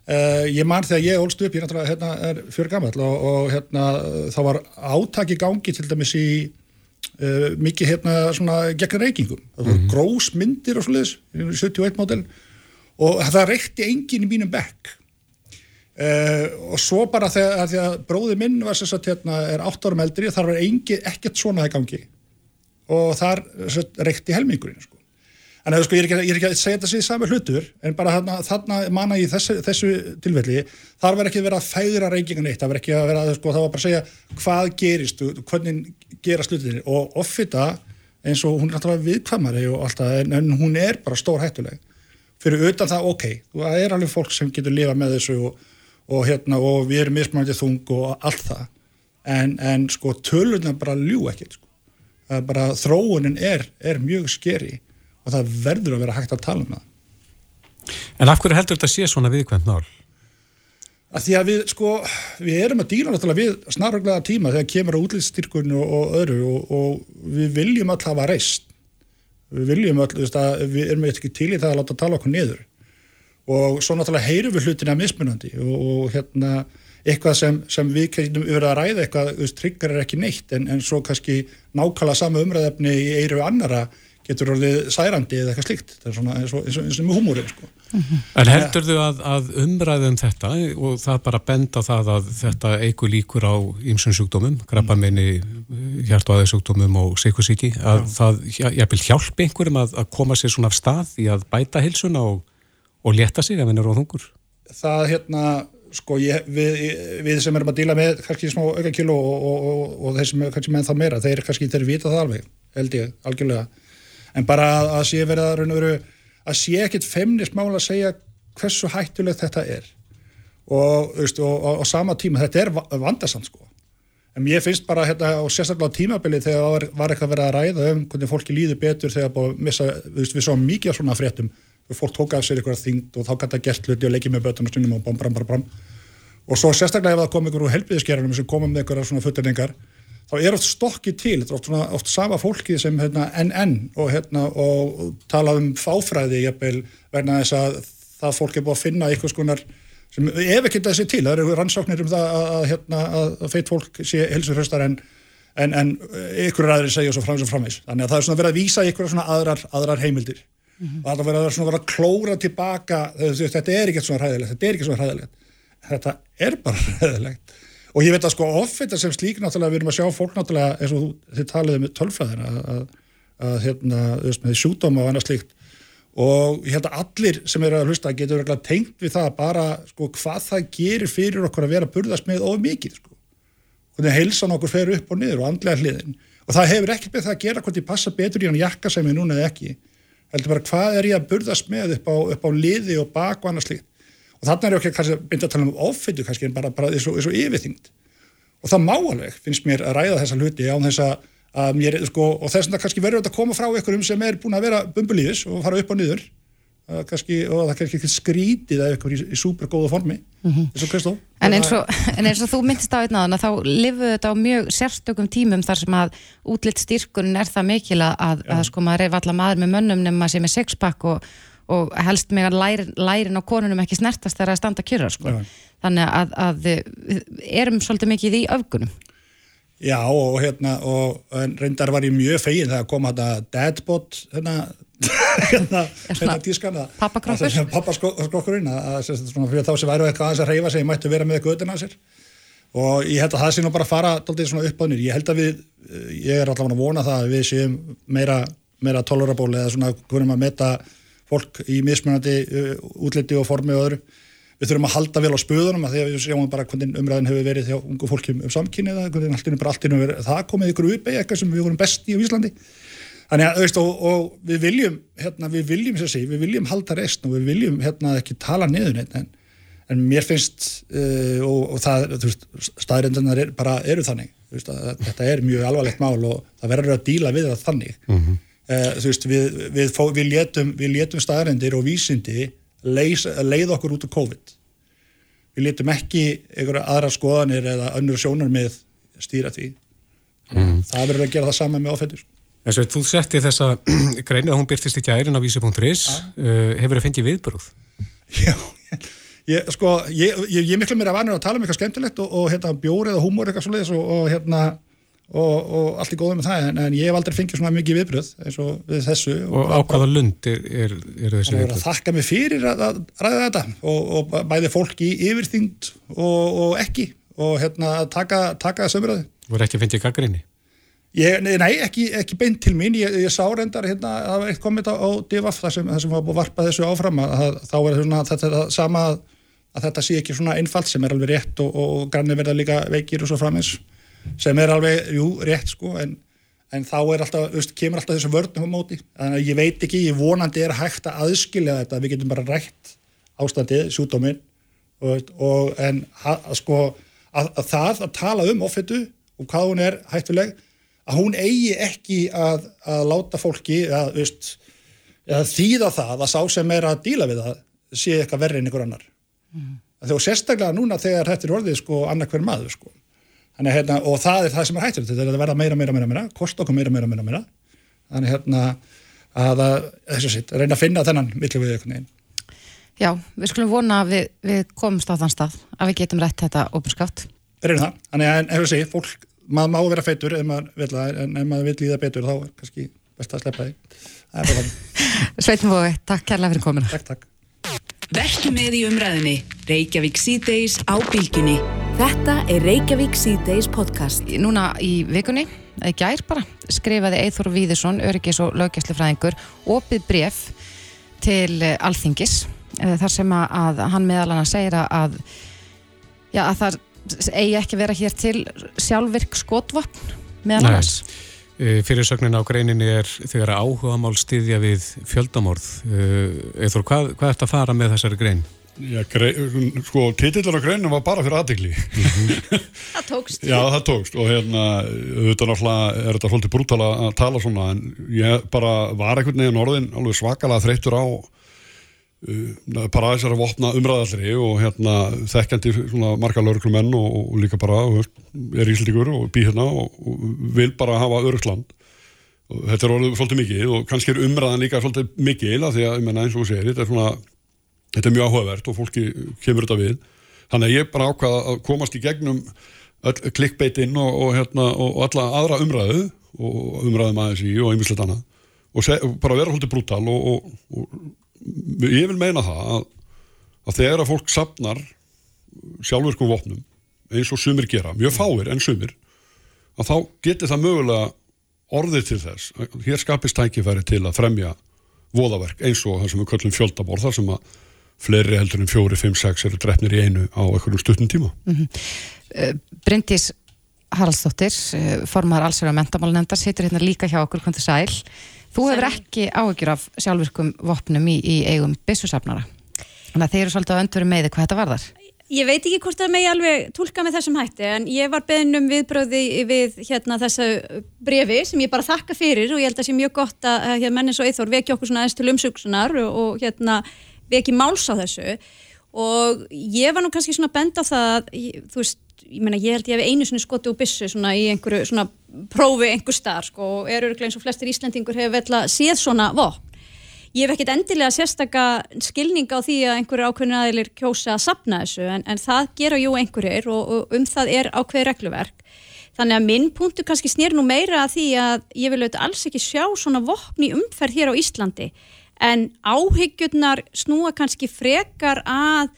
Uh, ég man þegar ég ólst upp, ég náttúrulega hérna, er fjör gammal og, og hérna, þá var átak í gangi til dæmis í uh, mikið hérna svona gegn reykingum. Það voru grósmyndir og svoleiðis, 71 mótel og það reykti enginn í mínum bekk. Uh, og svo bara þegar að bróði minn var sem sagt hérna er 8 árum eldri þar var engi, ekkert svona í gangi og þar reykti helmingurinn sko. En eða, sko, ég, er ekki, ég er ekki að segja þetta sér sami hlutur en bara þarna, þarna manna í þessu, þessu tilfelli þar var ekki að vera að fæðra reykingan eitt það var ekki að vera að sko, það var bara að segja hvað gerist, hvernig gera slutinni og offita eins og hún er alltaf viðkvæmari og alltaf en, en hún er bara stór hættuleg. Fyrir utan það ok, það er alveg fólk sem getur lifa með þessu og og, hérna, og við erum mismunandi þung og allt það. En, en sko tölurna bara ljú ekkert sko. bara þróunin er, er mjög skeri og það verður að vera hægt að tala um það. En af hverju heldur þetta að sé svona viðkvæmt nál? Að því að við sko, við erum að díla náttúrulega við snarröglega tíma þegar kemur á útlýststyrkunni og, og öðru og, og við viljum alltaf hafa reist. Við viljum alltaf, við erum ekki til í það að láta tala okkur niður. Og svo náttúrulega heyrum við hlutina mismunandi og, og hérna eitthvað sem, sem við kemum yfir að ræða eitthvað, tryggar er ekki neitt en, en svo kannski nákvæmlega sama umræðefni í eiru annara getur orðið særandi eða eitthvað slíkt það er svona eins og, eins og, eins og með húmúrið sko. mm -hmm. En heldur þú að, að umræðum þetta og það bara benda það að þetta eigur líkur á ýmsum sjúkdómum, grabbaminni hjart- og aðeinsjúkdómum og sikursíki að Já. það hjálp hjálp einhverjum að, að koma sér svona af stað í að bæta hilsuna og og leta sig ef henn er á þungur? Það hérna, sko, ég, við, við sem erum að díla með kannski smá auka kíló og, og, og, og þeir sem kannski með það meira, þeir kannski þeir vita það alveg, held ég, algjörlega. En bara að, að sé verið að raun og veru, að sé ekkit femnismál að segja hversu hættulegt þetta er. Og, veist, og sama tíma, þetta er vandarsamt, sko. En ég finnst bara hérna á sérstaklega tímabili þegar var, var eitthvað verið að ræða um hvernig fólki líður betur þegar búið að missa, við svo mikið svona fréttum fólk tók af sér eitthvað þyngd og þá gæti það gert hluti og leikið með bötunum stundum og bam, bram, bram, bram og svo sérstaklega ef það kom einhverju helbriðiskerðunum sem komum með einhverja svona futturningar þá er oft stokkið til, þetta er oft, svona, oft sama fólki sem hérna, NN og, hérna, og tala um fáfræði jafnvel, verna þess að það fólk er búið að finna eitthvað skonar sem ef ekki þessi til, það eru rannsóknir um það að, að, hérna, að feit fólk sé helsurhöstar en, en, en ykkur er aðri segja svo framins og framins þannig að það er svona verið að vísa ykkur aðrar, aðrar heimildir. Mm -hmm. og það verður að vera að klóra tilbaka þetta er ekki svona hræðilegt þetta er ekki svona hræðilegt. Þetta er bara hræðilegt og ég veit að sko offita sem slík náttúrulega við erum að sjá fólk náttúrulega eins og þið taliði með tölfræðina að, að, hérna, með sjúdóma og annað slíkt. Og ég held að allir sem eru að hlusta getur tengt við það bara sko hvað það gerir fyrir okkur að vera burðast með of mikið sko. Hvernig heilsan okkur fer upp og niður og andlega hliðin. Og það hefur ekkert með það að gera hvort ég passa betur í hann jakka sem ég núna eða ekki. Heldur bara hvað er ég að burðast með upp á, upp á liði og bak og annars líkt og þannig er ekki kannski að byrja að tala um ofittu kannski en bara, bara og, og yfirþyngd. Og það má alveg, finnst mér að ræða þessa hluti án þess að mér, sko, og þess að það kannski verður að koma frá einhverjum sem er búin að vera bumbulíðis og fara upp og niður. Kannski, og það kannski skrítið eða eitthvað í, í supergóða formi mm -hmm. eins og Kristó en eins og, en eins og þú myndist á einn aðan þá lifuðu þetta á mjög sérstökum tímum þar sem að útlitt styrkun er það mikil að, að, að sko maður er allar maður með mönnum nema sem er sexpack og, og helst með að lærin, lærin á konunum ekki snertast þegar að standa kjöra sko. þannig að, að erum svolítið mikið í öfgunum. Já og hérna og reyndar var ég mjög fegin þegar kom þetta deadbot hérna hérna, hérna tískan pappaskrokkurinn fyrir þá sem væru eitthvað aðeins að reyfa sig mættu vera með göduna sér. Og ég held að það sé nú bara að fara upp á nýr, ég held að við ég er allavega að vona það að við séum meira, meira tolerable eða svona hvernig maður metta fólk í mismunandi uh, útliti og formi og öðru við þurfum að halda vel á spöðunum að því að við sjáum bara hvernig umræðin hefur verið hjá ungu fólki um samkynni eða hvernig alltaf bara alltaf verið það komið ykkur upp eða eitthvað sem við vorum besti í Íslandi Þannig að, veist, og, og við viljum, hérna, við viljum, sé, við viljum halda rest og við viljum, hérna, ekki tala niður neitt, en, en mér finnst, uh, og, og það, þú veist, staðrindunar er, bara eru þannig, þú veist, að þetta er mjög alvarlegt mál og það verður að díla við það þannig. Mm -hmm. Uh, þú veist, við, við, við, við létum, létum staðrindir og vísindi leið, leið okkur út úr COVID. Við létum ekki einhverja aðra skoðanir eða önnur sjónar með stýra því. Mm. Það verður að gera það sama með ofendur. En svo þú setti þessa greinu að hún byrtist í gærin á vísi.is uh, hefur það fengið viðbrúð? Já, ég, sko ég, ég, ég miklu mér að vanur að tala um eitthvað skemmtilegt og, og hérna, bjóri eða húmor eitthvað svolítið og, og hérna og, og allt er góða með það en, en ég hef aldrei fengið svona mikið viðbröð eins og við þessu Og á hvaða lund er, er, er þessi Það að viðbröð? þakka mig fyrir að, að ræða þetta og, og bæði fólk í yfirþyngd og, og ekki og hérna taka, taka þessu umröðu. Voru ekki að fengið gaggrinni? Ég, nei, ekki, ekki beint til mín, ég, ég sá reyndar hérna, það var eitt komment á, á DFF þar sem, sem var búið að varpa þessu áfram að, að þá er svona, þetta, sama að, að þetta sé ekki svona einfalt sem er alveg rétt og, og grannir verða líka veikir og svo framins sem er alveg, jú, rétt sko en, en þá er alltaf, veist, kemur alltaf þessu vörnum á móti, þannig að ég veit ekki ég vonandi er hægt að aðskilja þetta. Við getum bara rætt ástandið, sjúdóminn og, og en að, sko, að, að það að tala um offitu og hvað hún er hættuleg að hún eigi ekki að, að láta fólki að, veist, að þýða það að sá sem er að díla við það sé eitthvað verri en einhver annar. Mm. þegar sérstaklega núna þegar þetta er orðið sko annar hver maður sko Þannig, hérna, og það er það sem er hættur þetta er að verða meira, meira, meira, meira, kosta okkur meira, meira, meira, meira. þannig hérna að, að þessu sitt, reyna að finna þennan millu við einhvern veginn Já, við skulum vona að við, við komumst á þann stað að við getum rætt þetta opinskátt. reyna það, þannig að en, þessu sitt, fólk maður má vera feitur ef maður vil en ef maður vil líða betur þá er kannski best að sleppa því Sveitin Vói, takk kærlega fyrir komuna. takk, takk Vertu með í umræðinni. Reykjavík síðdeis á bylgjunni. Þetta er Reykjavík síðdeis podcast. Núna í vikunni, eða gær bara, skrifaði Eithor Víðursson, öryggis og löggæslufræðingur, opið bref til eh, Alþingis, eh, þar sem að, að hann meðal hann segir að, að, já, að það eigi ekki vera hér til sjálfvirk skotvopn meðal Nei. Annars. Fyrirsögnin á greininni er þegar áhuga mál styðja við fjöldamorð. Eithor, hvað, hvað ert að fara með þessari grein? Já, grei, sko, titillur á greinum var bara fyrir aðdegli. Það tókst. Já, það tókst og hérna, auðvitað náttúrulega er þetta svolítið brútala að tala svona en ég bara var einhvern veginn orðin alveg svakalega þreyttur á uh, bara þessari vopna umræðallri og hérna þekkjandi marga lauruglumenn og, og líka bara veist, er íslendingur og bý hérna og, og vil bara hafa örugland og þetta er orðið svolítið mikið og kannski er umræðan líka svolítið mikil af því að, menna eins og segir, þetta er svona þetta er mjög áhugavert og fólki kemur þetta við. Þannig að ég bara ákvaða að komast í gegnum klikkbeitinn og, og, hérna, alla aðra umræðu og umræðum aðeins í og einmislegt annað. Og, bara vera haldið brútal og ég vil meina það að, að þegar að fólk sapnar sjálfurkum vopnum eins og sumir gera, mjög fáir en sumir að þá getur það mögulega orðið til þess hér skapist tækifæri til að fremja voðaverk eins og það sem við köllum fjöldaborð þar sem að fleiri heldur en fjóri, fimm, sex eru drefnir í einu á einhverjum stuttum tíma. Bryndís Haraldsdóttir, eh, formar allsverð og mentamálnefndar, situr hérna líka hjá okkur kvöntu sæl. Þú hefur ekki áhyggjur af sjálfvirkum vopnum í, í eigum byssusafnara. Þannig að þeir eru svolítið að öndveru með þig hvað þetta varðar. Ég veit ekki hvort það megi alveg tólka með þessum hætti en ég var beðin um viðbröði við hérna þessu brefi sem ég bara þakka fyrir og ég held að það sé mjög gott að hérna, mennin svo eithor veki okkur svona aðeins til umsugsunar og, og hérna veki máls á þessu og ég var nú kannski svona bend á það að, ég- þú veist, ég meina ég held ég hef einu svona skoti og byssu svona í einhverju svona prófi einhver staðar sko og er öruglega eins og flestir Íslendingur hefur vel að séð svona vopn. Ég hef ekkit endilega sérstaka skilning á því að einhverju ákveðin aðeilir kjósa að sapna þessu en, en það gera jú einhverjir og, og um það er ákveði regluverk. Þannig að minn punktu kannski snýr nú meira að því að ég vil auðvitað alls ekki sjá svona vopn í umferð hér á Íslandi en áhyggjurnar snúa kannski frekar að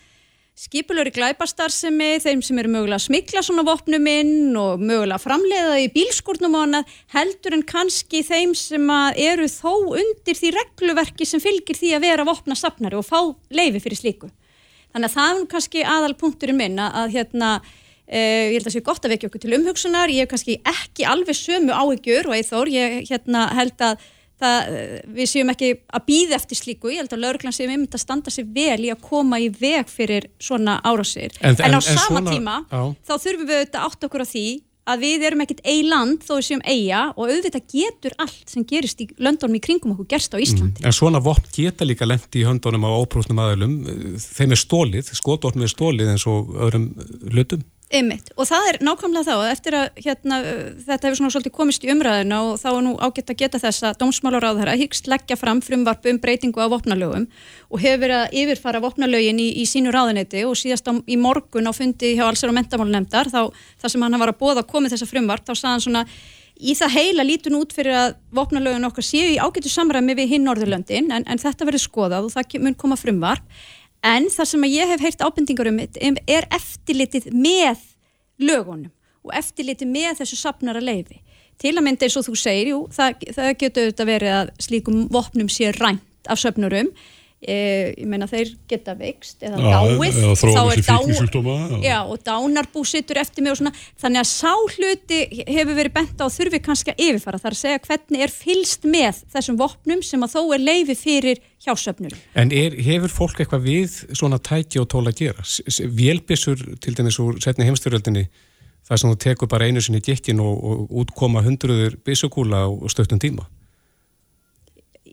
skipulöri glæpastarsemi, þeim sem eru mögulega að smikla svona vopnum inn og mögulega að framleiða í bílskúrnum og annað heldur en kannski þeim sem eru þó undir því regluverki sem fylgir því að vera vopna safnari og fá leifi fyrir slíku. Þannig að það er kannski aðal punkturinn minn að, hérna, uh, ég held að það sé gott að vekja okkur til umhugsunar, ég hef kannski ekki alveg sömu áhyggjur og eithór, ég hérna, held að það, við séum ekki að býða eftir slíku, ég held að lauruglan séum einmitt að standa sér vel í að koma í veg fyrir svona árásir. En- En, en- á en sama svona- tíma, já. þá þurfum við auðvitað átt okkur á því að við erum ekkert eiland þó við séum eiga og auðvitað getur allt sem gerist í löndunum í kringum okkur gerst á Íslandi. En svona vopn geta líka lendi í höndunum á óprúsnum aðeilum. Þeim er stólið, skotvopnum er stólið eins og öðrum hlutum. Einmitt. Og það er nákvæmlega þá að eftir að hérna, þetta hefur svona svolítið komist í umræðina og þá er nú ágætt að geta þess að dómsmálaráðara hyggst leggja fram frumvarpu um breytingu á vopnalögum og hefur verið að yfirfara vopnalögin í, í sínu ráðuneyti og síðast á, í morgun á fundi hjá allsar og mentamálnemndar þá þar sem hann var að bóða að komið þessa frumvart þá sagði hann svona í það heila lítun út fyrir að vopnalögin okkar séu í ágættu samræmi við hinn Norðurlöndin en, en þetta verður skoðað og það mun koma frumvarp En það sem ég hef heyrt ábendingar um er eftirlitið með lögunum og eftirlitið með þessu sapnara leifi. Til að mynda eins og þú segir, jú, það, það getur auðvitað verið að slíkum vopnum sé rænt af söpnurum ég meina þeir geta veikst eða dáið er dá- já. já, og dánarbú sittur eftir mig og svona þannig að sá hluti hefur verið bent á og þurfi kannski að yfirfara þar að segja hvernig er fylst með þessum vopnum sem að þó er leifi fyrir hjásöfnur En er, hefur fólk eitthvað við svona tæki og tól að gera? Vélbissur til dæmis úr setni heimstyrjöldinni það sem þú tekur bara einu sinni gekkin og, og útkoma hundruður bissukúla á stöttum tíma.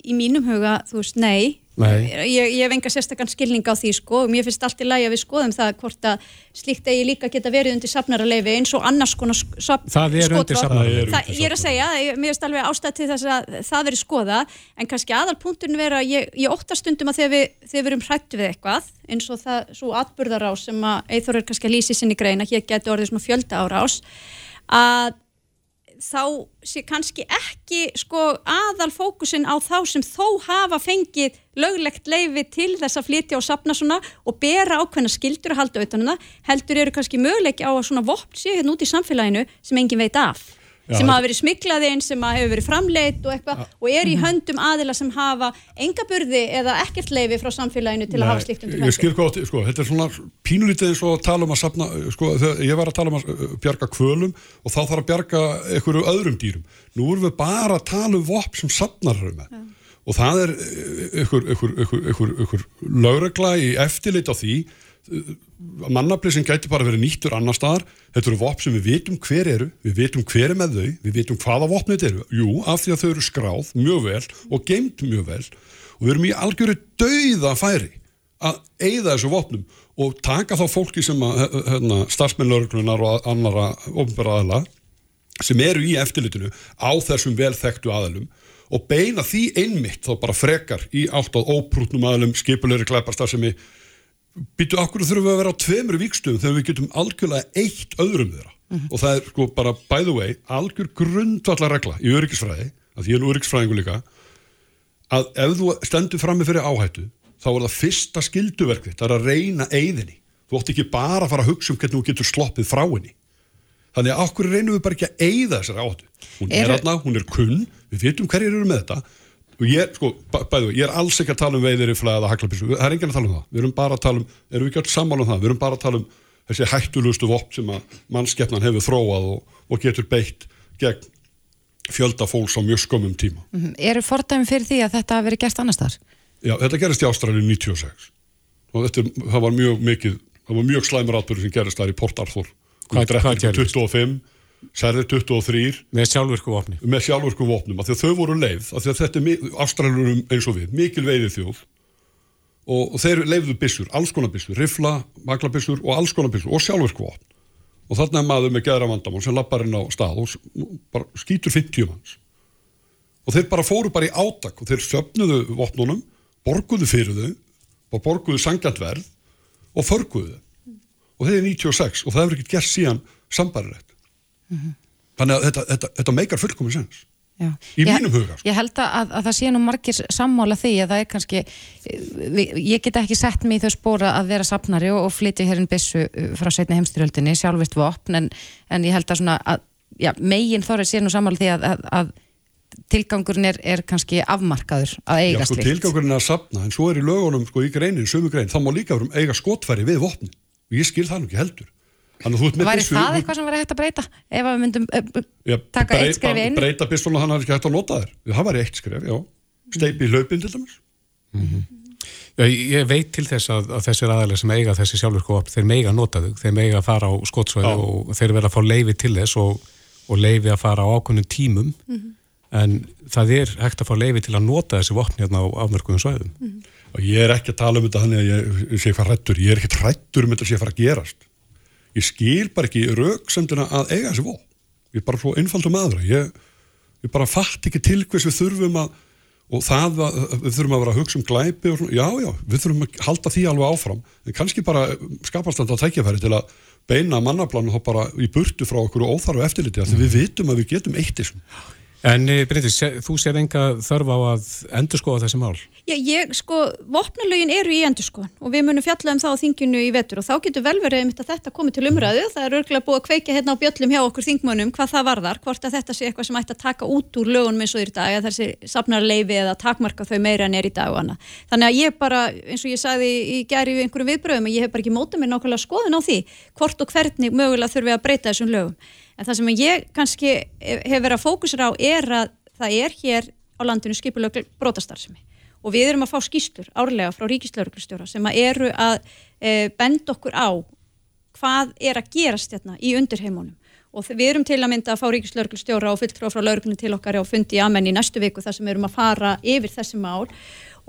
í mínum huga, þú veist, Nei. Ég, ég hef enga sérstakann skilning á því sko. Og mér finnst allt í lagi að við skoðum það hvort að slíkt eigi líka geta verið undir safnaraleifi eins og annars konar sk- safn- Það er undir. Það- Ég er að segja, ég- mér finnst alveg ástæð til þess að það verið skoða en kannski aðalpunkturinn vera, ég, ég ótta stundum að þegar við, þegar við erum hrætt við eitthvað eins og það, svo atburðarás sem að Eithor er kannski að lýsi sinni greina, hér getur orðið svona fjölda árás að þá sé kannski ekki sko aðal fókusin á þá sem þó hafa fengið löglegt leifi til þess að flytja og sapna svona og bera ákveðna skildur að halda utan um heldur eru kannski möguleiki á að svona vopn sé hérna út í samfélaginu sem engin veit af Já, sem hafa verið smiklaði einn sem hefur verið framleitt og eitthvað og er í höndum aðila sem hafa enga burði eða ekkert leifi frá samfélaginu til að hafa slíkt undir Ég höndum skil gott, sko, þetta er svona pínulítið eins og að tala um að sapna, sko, ég var að tala um að uh, bjarga kvölum og þá þarf að bjarga einhverju öðrum dýrum. Nú erum við bara að tala um vopn sem sapnar eru með. Og það er uh, einhver, lögregla í eftirlit á því mannafli sem gæti bara verið nýttur annar staðar, þetta eru vopn sem við vitum hver eru, við vitum hver er með þau við vitum hvaða vopn þetta eru, jú, af því að þau eru skráð mjög vel og geimt mjög vel og við erum í algjöru dauða færi að eigða þessu vopnum og taka þá fólki sem að hérna, starfsmennlaurglunar og annara ofnbæra aðla sem eru í eftirlitinu á þessum velþektu aðalum og beina því einmitt þá bara frekar í átt á óprútnum aðalum skipulegri klæpastar sem við býtu okkur þurfum við að vera á tveimur vikstöðum þegar við getum algjörlega eitt öðrum þeirra? Og það er sko bara by the way algjör grundvallar regla í öryggisfræði að því ég er nú öryggisfræðingu líka að ef þú stendur frammi fyrir áhættu þá er það fyrsta skilduverk þitt það er að reyna eigðinni þú átt ekki bara að fara að hugsa um hvernig þú getur sloppið frá henni. Þannig að okkur reynum við bara ekki að eigða þessari áhættu? Hún er Eru- aðna, hún er kunn við vitum hverjir eru með þetta og ég, sko, bæ- bæði, ég er alls ekki að tala um veiðir í flæða haglabissu, það er enginn að tala um það. Við erum bara að tala um, erum við ekki öll sammála um það? Við erum bara að tala um þessi hættulustu vopn sem að mannskeppnan hefur þróað og, og getur beitt gegn fjölda fólks á mjög skömmum tíma. Mhm. Eru fordæmi fyrir því að þetta hafi verið gert annars þar? Já, þetta gerist í Ástralju 96 og þetta, það var mjög mikið það var mjög slæmur átbyrður sem gerist þar í Port Arthur. Hvað- hvað gerðist? 25, særði 23 Með sjálfvirku vopni. með sjálfurkum vopnum, af því að þau voru leið af því að þetta er Ástraljurum eins og við mikil veiðið þjóð og, og þeir leifðu byssur, alls konar byssur rifla, maglabissur og alls konar byssur og sjálfurku vopn og þarna er maður með geðra vandamál sem lappar inn á stað og bara skýtur 50 manns. Og þeir bara fóru bara í átak og þeir söfnuðu vopnunum borguðu fyrir þau og borguðu sangjant verð og förguðu og þeir er 96 og það hefur ekkert gert síðan sambarilegt þannig að þetta, þetta, þetta meikar fullkomin sens Já. Í Ég- mínum huga, sko. Ég held að, að, að það sé nú margir sammála því að það er kannski ég get ekki sett mig í þau spóra að vera safnari og, og flytja hérinn byssu uh, frá setni heimstyrjöldinni, sjálfvirt vopn en, en ég held að að, já, megin þorrið sé nú sammála því að, að, að tilgangurinn er, er kannski afmarkaður að eiga sko, slíkt tilgangurinn er að sapna en svo er í lögunum, sko, í greinin, sömu grein þá má líka vera um eiga skotfæri við vopni og ég skil það nú ekki heldur Þannig að þú ert með Væri byssu- það eitthvað sem var hægt að breyta? Ef að við myndum uh, Já, taka brey- eitt skref inn? breyta bystuna þannig að það er ekki hægt að nota þér það var eitt skref, já, steipi í hlaupin til dæmis. Já, ég ég veit til þess að, að þessir aðalega sem eiga þessi sjálfvirku vopn, þeir meiga nota þau, þeir meiga að fara á skotsvæði Já. og þeir verða að fá leifi til þess og, og leifi að fara á ákveðnum tímum. En það er hægt að fá leifi til að nota þessi vopn hérna á afmörkuðum svæðum. og ég er ekki að tala um þetta þannig að ég, sé hvað hrættur, ég er ekki hrættur um þetta sé fara að gerast ég skil bara ekki rauksemdina að eiga þessi vó ég er bara svo einfaldur maður. Ég, ég bara fatt ekki til hvers við þurfum að og það að við þurfum að vera að hugsa um glæpi og svona, já, já, við þurfum að halda því alveg áfram, en kannski bara skapast þetta tækjafæri til að beina mannaplánu þá bara í burtu frá okkur og óþarfu eftirliti, af því við vitum að við getum eitt þessum. En eh, Bryndis, þú sér enga þörf á að endurskoða þessi mál? Já, ég, sko, vopnalögin eru í endurskoðan og við munum fjalla um það á þinginu í vetur og þá getur vel verið einmitt að þetta komi til umræðu. Það er örgulega búið að kveika hérna á bjöllum hjá okkur þingmönnum hvað það varðar, hvort að þetta sé eitthvað sem ætti að taka út úr lögunum eins og í dag, að þessi safnarleifi eða takmarka þau meira en er í dag og annað. Þannig að ég bara, eins og ég sagði í gæri við einhverjum viðbröðum, ég hef bara ekki mótað mér nákvæmlega skoðun á því hvort og hvernig mögulega þurfum við að breyta þessum lögum. En það sem ég kannski hef verið að fókusra á er að það er hér á landinu skipulög brotastarfsemi. Og við erum að fá skýstur árlega frá ríkislauruglustjóra sem að eru að e, benda okkur á hvað er að gerast hérna í undirheimunum. Og við erum til að mynda að fá ríkislauruglustjóra og fulltrúa frá lauruglunum til okkar á fundi í amenn í næstu viku þar sem við erum að fara yfir þessi mál.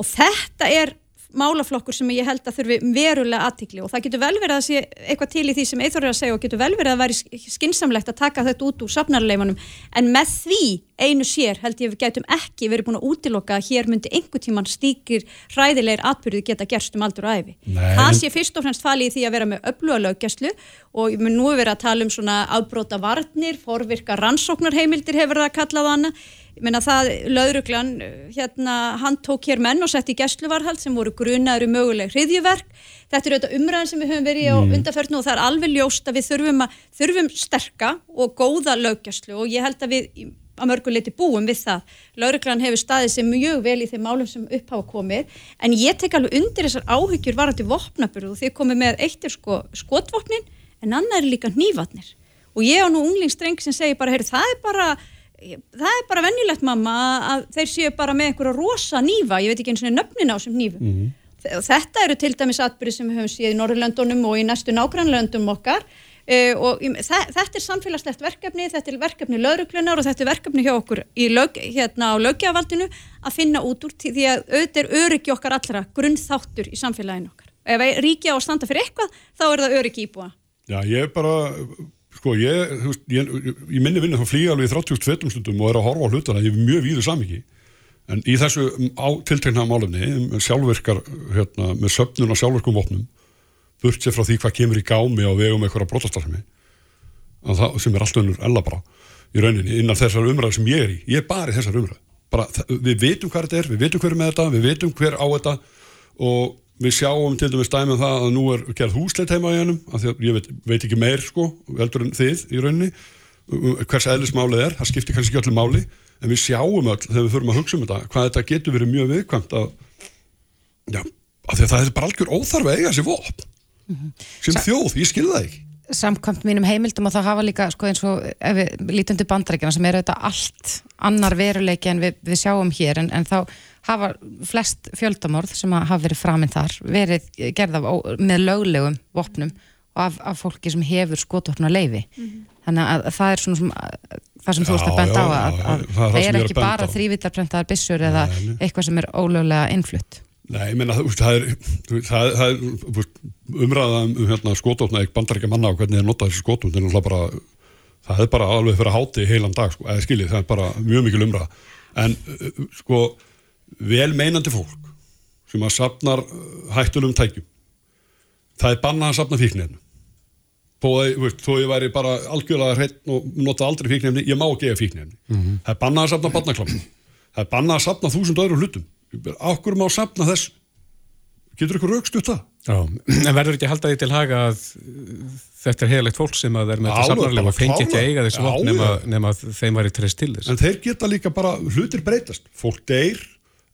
Og þetta er málaflokkur sem ég held að þurfi verulega aðtikli og það getur vel verið að sé eitthvað til í því sem Eithor er að segja og getur vel verið að vera skinsamlegt að taka þetta út úr safnarleifunum en með því einu sér held ég við getum ekki verið búin að útiloka að hér myndi einhver tíman stíkir hræðilegir atbyrði geta gerst um aldur og æfi. Nei. Það sé fyrst og fremst fali í því að vera með öfluga löggjæslu og nú vera að tala um svona afbróta varnir, forvirka rannsóknarheimildir hefur það kallað hana ég meina það, lauruglan hérna, hann tók hér menn og sett í gæsluvarhald sem voru grunaður um möguleg hriðjuverk, þetta er auðvitað umræðan sem við höfum verið á Mm. undarförnu og það er alveg ljóst að við þurfum, að, þurfum sterka og góða löggæslu og ég held að við í- að mörgu leiti búum við það. Lauruglan hefur staðið sér mjög vel í þeim málum sem upp hafa komið en ég tek alveg undir þessar áhyggjur varandi vopnaburð og þið komið með eitt er sko skotvopnin en annar er líka hnífatnir og ég á nú unglingstreng sem segir bara, heyrðu, það er bara það er bara venjulegt mamma að þeir séu bara með einhverja rosa nýfa, ég veit ekki eins og nöfnin á þessum nýfum. Mhm. Þe- Þetta eru til dæmis atbyrði sem við höfum séð í Norrlöndunum og í næstu nágrannlöndum okkar uh, og þetta er samfélagslegt verkefni, þetta er verkefni lauruglunar og þetta er verkefni hjá okkur lög, hérna á lögjavaldinu að finna út úr því að auðvitað er öryggi okkar allra grunnþáttur í samfélaginu okkar. Ef ríki á að standa fyrir eitthvað, þá er það öryggi íbúa. Já, ég er bara, sko, ég, þú veist, ég, ég minni vinna þá flýja alveg í 30 fetum stundum og er að horfa á hlutana, er mjög víður samiki. En í þessu á tiltekna málefni, um sjálfvirkar, hérna, með söfnun og sjálfvirkum vopnum, burt sér frá því hvað kemur í gámi á vegum eitthvað brotastarfmi, sem er allt önnur ella bara, í rauninni, innan þessar umræðu sem ég er í. Ég er bara í þessar umræðu. Bara, við vitum hvað þetta er, við vitum hver er með þetta, við vitum hver á þetta og við sjáum til dæmis dæmið það að nú er gerð húsleit heima í hennum, af því að ég veit, veit ekki meir sko, veldur en þið í rauninni um, hvers eðlismálið er, það skiptir kannski ekki öllu máli, en við sjáum öll þegar við þurfum að hugsa um þetta, hvað þetta getur verið mjög viðkvæmt að já, af því að það er bara algjör óþarf að eiga þessi vopn. Sem þjóð, ég skil það ekki samkvæmt mínum heimildum og það hafa líka sko, eins og ef við lítum til bandarækjana sem eru þetta allt annar veruleiki en við, við sjáum hér en, en þá hafa flest fjöldamorð sem að hafa verið framinn þar verið gerð af, ó- með löglegum vopnum og af, af fólki sem hefur skotvopna leifi þannig að það er svona sem, það sem þú ert að Já, benda á já, að, já, að það er það er að ekki bara á. þrývítarprentaðar byssur eða eitthvað sem er ólöglega innflutt Nei, ég meina, það er, það er, það er þú veist, umræða um hérna, skotófna ekki bandaríkja manna og hvernig þeir nota þessi skotófn, það er náttúrulega bara, það er bara alveg fyrir að háti heilan dag, sko, eða skiljið, það er bara mjög mikil umræða. En, uh, sko, vel meinandi fólk sem að safnar uh, hættulum tækjum, það er bannað að safna fíknefnum. Þó ég væri bara algjörlega hreitt og nota aldrei fíknefni, ég má ekki eiga fíknefni. Það er bannað að safna barnaklappum. Það er bannað að safna þúsund öðrum hlutum. Akkur má safna þess? Getur ykkur raukstuð það? Já, en verður ekki að halda því til haga að uh, þetta er heilalegt fólk sem að er með þetta bara og fengi ekki að eiga þessu vopn nema, nema þeim væri treyst til þess. En þeir geta líka bara, hlutir breytast. Fólk deyr,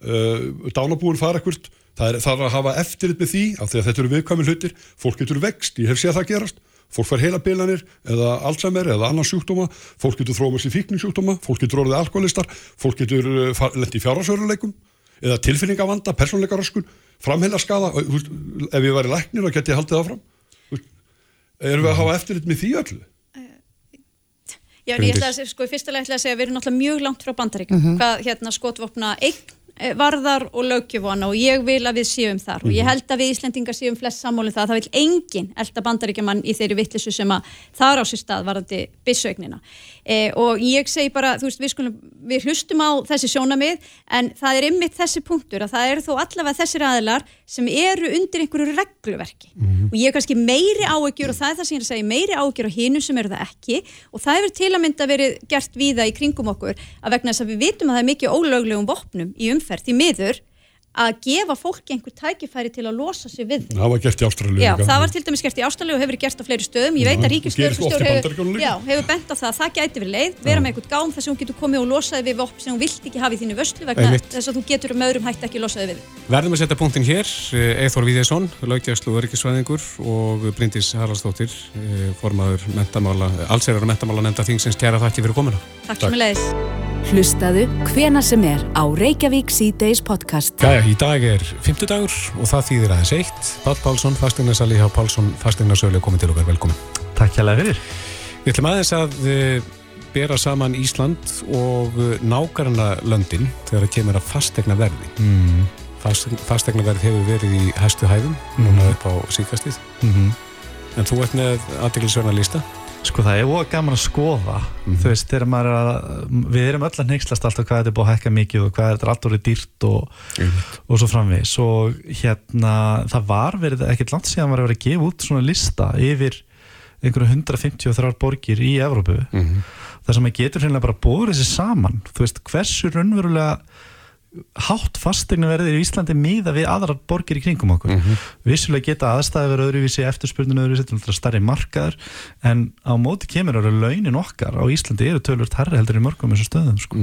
uh, dánabúin fara ekkert, það er, það að hafa eftirlit með því, af því að þetta eru viðkvæmi hlutir, fólk getur vext, ég hef séð það gerast, fólk fær heila bilanir, eða Alzheimer, eða annan sjúkdóma, fólk getur þrómast í fíkningsjúkdóma, fólk getur orðið alkoholistar, fólk getur uh, lent í fjárhásöruleikum, eða tilfinningavanda, persónleika röskun, framheila skada, ef ég væri læknir þá geti ég haldið það fram. Þú veist, Erum við að hafa eftirlit með því öllu? Já, en ég ætla að segja, sko, í fyrsta lega ætla að segja að við erum náttúrulega mjög langt frá bandaríkjum, Mhm. hvað hérna skotvopna eign eh, varðar og löggjöfana og ég vil að við séum þar og ég held að við Íslendingar séum flest sammálum það að það vil enginn elda bandaríkjaman í þeirri vittlisu sem að þar á sér stað varðandi byssaugnina e, og ég segi bara, þú veist, við, skulum, við hlustum á þessi sjónamið en það er ymmit þessi punktur að það eru þó allavega þessir aðilar sem eru undir einhverju regluverki. Og ég hef kannski meiri áökjur og það er það sem ég er að segja, meiri áökjur á hinum sem eru það ekki. Og það hefur til að mynda verið gert víða í kringum okkur að vegna þess að við vitum að það er mikið ólöglegum vopnum í umferð í miður að gefa fólki einhver tækifæri til að losa sig við. Það var gert í Ástralíu Já, það var til dæmis gert í Ástralíu og hefur gert á fleiri stöðum. Ég veit að Bandaríkjunum hefur, hefur bent á það að það gæti verið leið, vera með einhvern gám þess að hún getur komið og losaði við vopn sem hún vilt ekki hafa í þínu vöslu vegna Einmitt. þess að þú getur með öðrum hætti ekki losaði við. Verðum að setja punktin hér, Eithor Víðesson, löggjæslu og öryggisvæðingur og Bryndís Haraldsdóttir, eh, formaður mentamála, allsherjar og mentamála nefnda þingsins, Hlustaðu hvena sem er á Reykjavík C-Days podcast. Jæja, í dag er fymtudagur og það þýðir aðeins eitt. Pál Pálsson, fasteignarsali hjá Pálsson, fasteignarsölu, komið til okkar, velkomin. Takk hjá fyrir. Við ætlum aðeins að eh, bera saman Ísland og nákarna löndin þegar það kemur að fastegna verði. Mm. Fastegna verð hefur verið í hæstu hæðum, núna upp á síkastið. Mm En þú ert með aðdeglisverna lista. Sko það er óg gaman að skoða þú veist, þegar maður er að við erum öll að neykslast alltaf hvað þetta er búið að hækka mikið og hvað þetta er alltaf dýrt og, og svo framvegis. Og hérna, það var verið ekkert langt síðan var að vera að gefa út svona lista yfir einhverju 153 borgir í Evrópu Mhm. þar sem maður getur hreinlega bara búið þessi saman. Þú veist, hversu raunverulega hátt fastegnaverðir í Íslandi miða við aðrar borgir í kringum okkur vissulega geta aðstæði verið öðruvísi eftirspurninu öðruvísi, starri markaður en á móti kemur ára launin okkar á Íslandi eru tölvört herri heldur í mörgum þessu stöðum sko.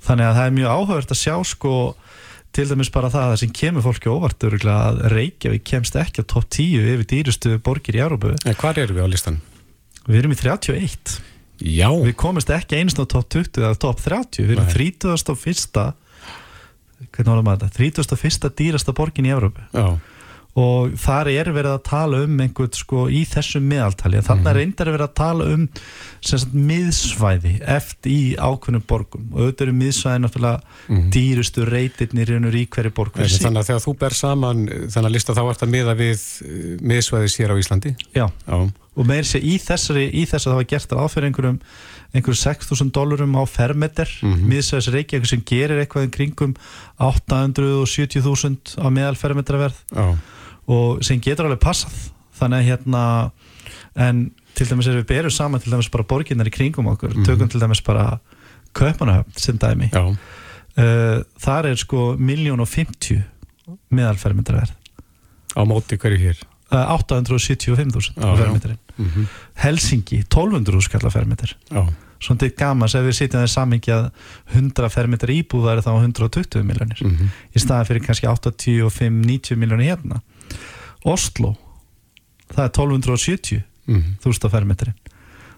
þannig að það er mjög áhugavert að sjá sko til dæmis bara það að það sem kemur fólki óvart að Reykjavík kemst ekki á topp 10 yfir dýrustu borgir í Európu En hvar eru við á listan? Við erum í 31 Já Við komumst ekki einst á topp 20 eða topp 30 Við erum Nei. 31. hvernig það maður þetta 31. dýrasta borgin í Európu Já. og þar er verið að tala um einhvern sko í þessum miðaltali en Mhm. þannig reyndar er verið að tala um sagt miðsvæði eftir í ákveðnum borgum og auðvitað eru miðsvæði náttúrulega dýrustu reytirnir í hverju borg. Þannig að þegar þú ber saman eh, þennan lista þá ert að miða við eh, miðsvæðis hér á Íslandi. Já. Já. og meir sé í þessari í þess að það var gert að áfyrir einhverjum einhverjum 6.000 dólarum á fermeter mm. -hmm. miðsvæðis Reykjavík sem gerir eitthvað í kringum 870.000 á meðal fermetraverð Já. og sem getur alveg passað þannig að hérna en til dæmis er við berum saman til dæmis bara borginnar í kringum okkur Mhm. tökum til dæmis bara Kaupanahöfn sem dæmi Já. Uh, þar er sko miljón og 50 meðal fermetraverð Á móti hverju hér? Uh, 875.000 Já, já. fermetrin Mhm. Helsingi 1200 skallar svona til gamans ef við sitjum það samingi að 100 fermeter íbúð væri þá 120 miljonir Mhm. í staðan fyrir kannski 85-90 miljonir hérna Oslo það er 1270 Mhm. þúsund á fermetrin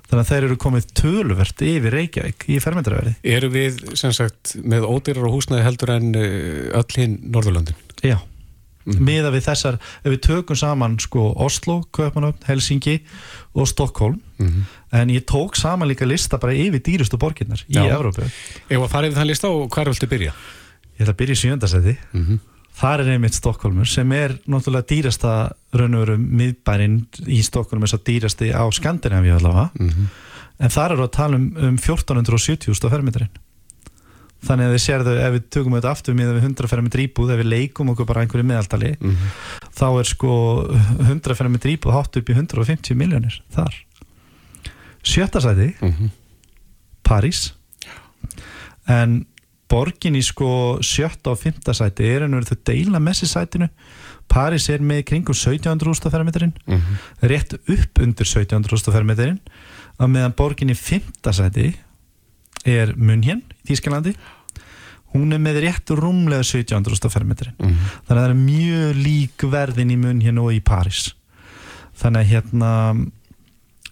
þannig að þeir eru komið töluvert yfir Reykjavík í fermetraverði Eru við sem sagt með ódýrar og húsnæði heldur en eh, öll hinn Norðurlöndin? Já, miða við þessar ef við tökum saman sko Oslo, Kaupanöfn, Helsingi og Stockholm Mhm. en ég tók saman líka lista bara yfir dýrustu borginnar í Já. Evrópu Ef að fara yfir þann lista og hvar viltu byrja? Ég ætla að byrja í sjöndasæti Mhm. þar er einmitt Stokkólmur sem er náttúrulega dýrasta raun og veru miðbærin í Stokkólmur þess að dýrasti á Skandinavíu allavega Mhm. en þar eru að tala um, um 1470 fermetrin þannig að þið sérðu ef við tökum þetta aftur með við 100 fermetri íbúð ef við leikum okkur bara einhverju meðaltali Mhm. þá er sko 100 fermetri íbúð hátt upp í 150 miljónir þar sjötta sæti Mhm. París en borgin í sko sjötta og fymta sæti er ennur þau deila með sér sætinu París er með kringum 1700 fermetrin Mhm. rétt upp undir 1700 fermetrin að meðan borgin í fymta sæti er München í Þýskalandi hún er með rétt rúmlega 1700 fermetrin Mhm. þannig að það er mjög lík verðin í München og í París þannig að hérna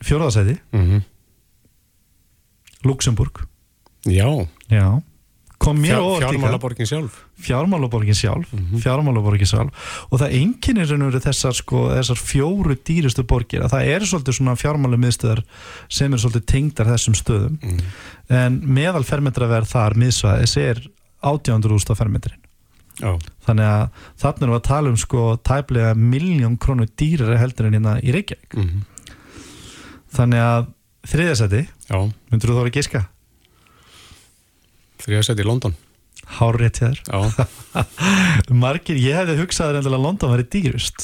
fjóraðasæti Mhm. Luxemburg Já. Já kom mér óvart líka. fjármálaborgin sjálf. fjármálaborgin sjálf. Fjármálaborgin sjálf. Og það og veru þessar, sko, þessar fjóru dýrustu borgir að það er svolítið svona fjármálamiðstöðar sem er svolítið tengdar þessum stöðum. En meðal fermetraverð þar miðsvæðis er 800.000 á fermetrin Já. þannig að þarna erum við að tala um sko tæplega miljón krónu dýrari heldur en hérna í Reykjavík. Mhm. þannig að þriðasæti, myndur þú þóra að giska Þriðasæti í London. Hárrétt hjá þér. Margir, ég hefði hugsað reyndlega að London væri dýrust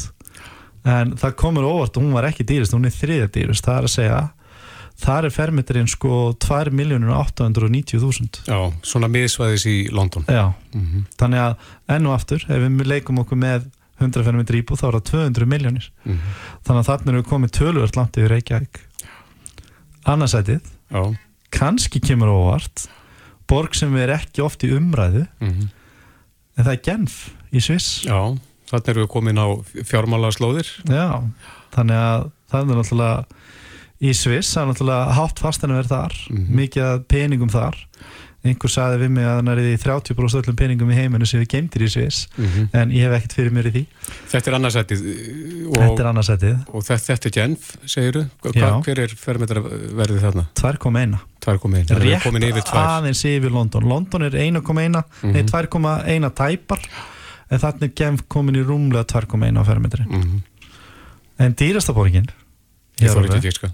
en það komur óvart og hún var ekki dýrust, hún er þriðja dýrust það er að segja, þar er fermetrinn sko 2.890.000 Já, svona miðsvæðis í London. Já, Mhm. þannig að enn og aftur, ef við leikum okkur með 100 fermetri íbúð þá er það 200 miljónir Mhm. þannig að þarna erum við komið töluvert langt yfir Reykjavík. Annarsætið kannski kemur óvart borg sem er ekki oft í umræðu Mhm. en það er Genf í Sviss. Já, þannig erum við komin á fjármála slóðir Já, þannig að það er náttúrulega í Sviss, það er náttúrulega hátt fastanverð þar, mikið af peningum þar einhver sagði við mig að hann er í 30% öllum peningum í heiminu sem við geimtir í Sviss Mhm. en ég hef ekkert fyrir mér í því Þetta er annarsætið Þetta er annarsætið Og þetta, þetta er Genf, segiru Já. Hver er fermetra verðið þarna? 2,1 2,1 Það er Rétt aðeins yfir London London er 1,1 nei Mhm. 2,1 tæpar en þannig Genf komin í rúmlega 2,1 á fermetri Mhm. en dýrasta borgin Ég þóra ekki að giska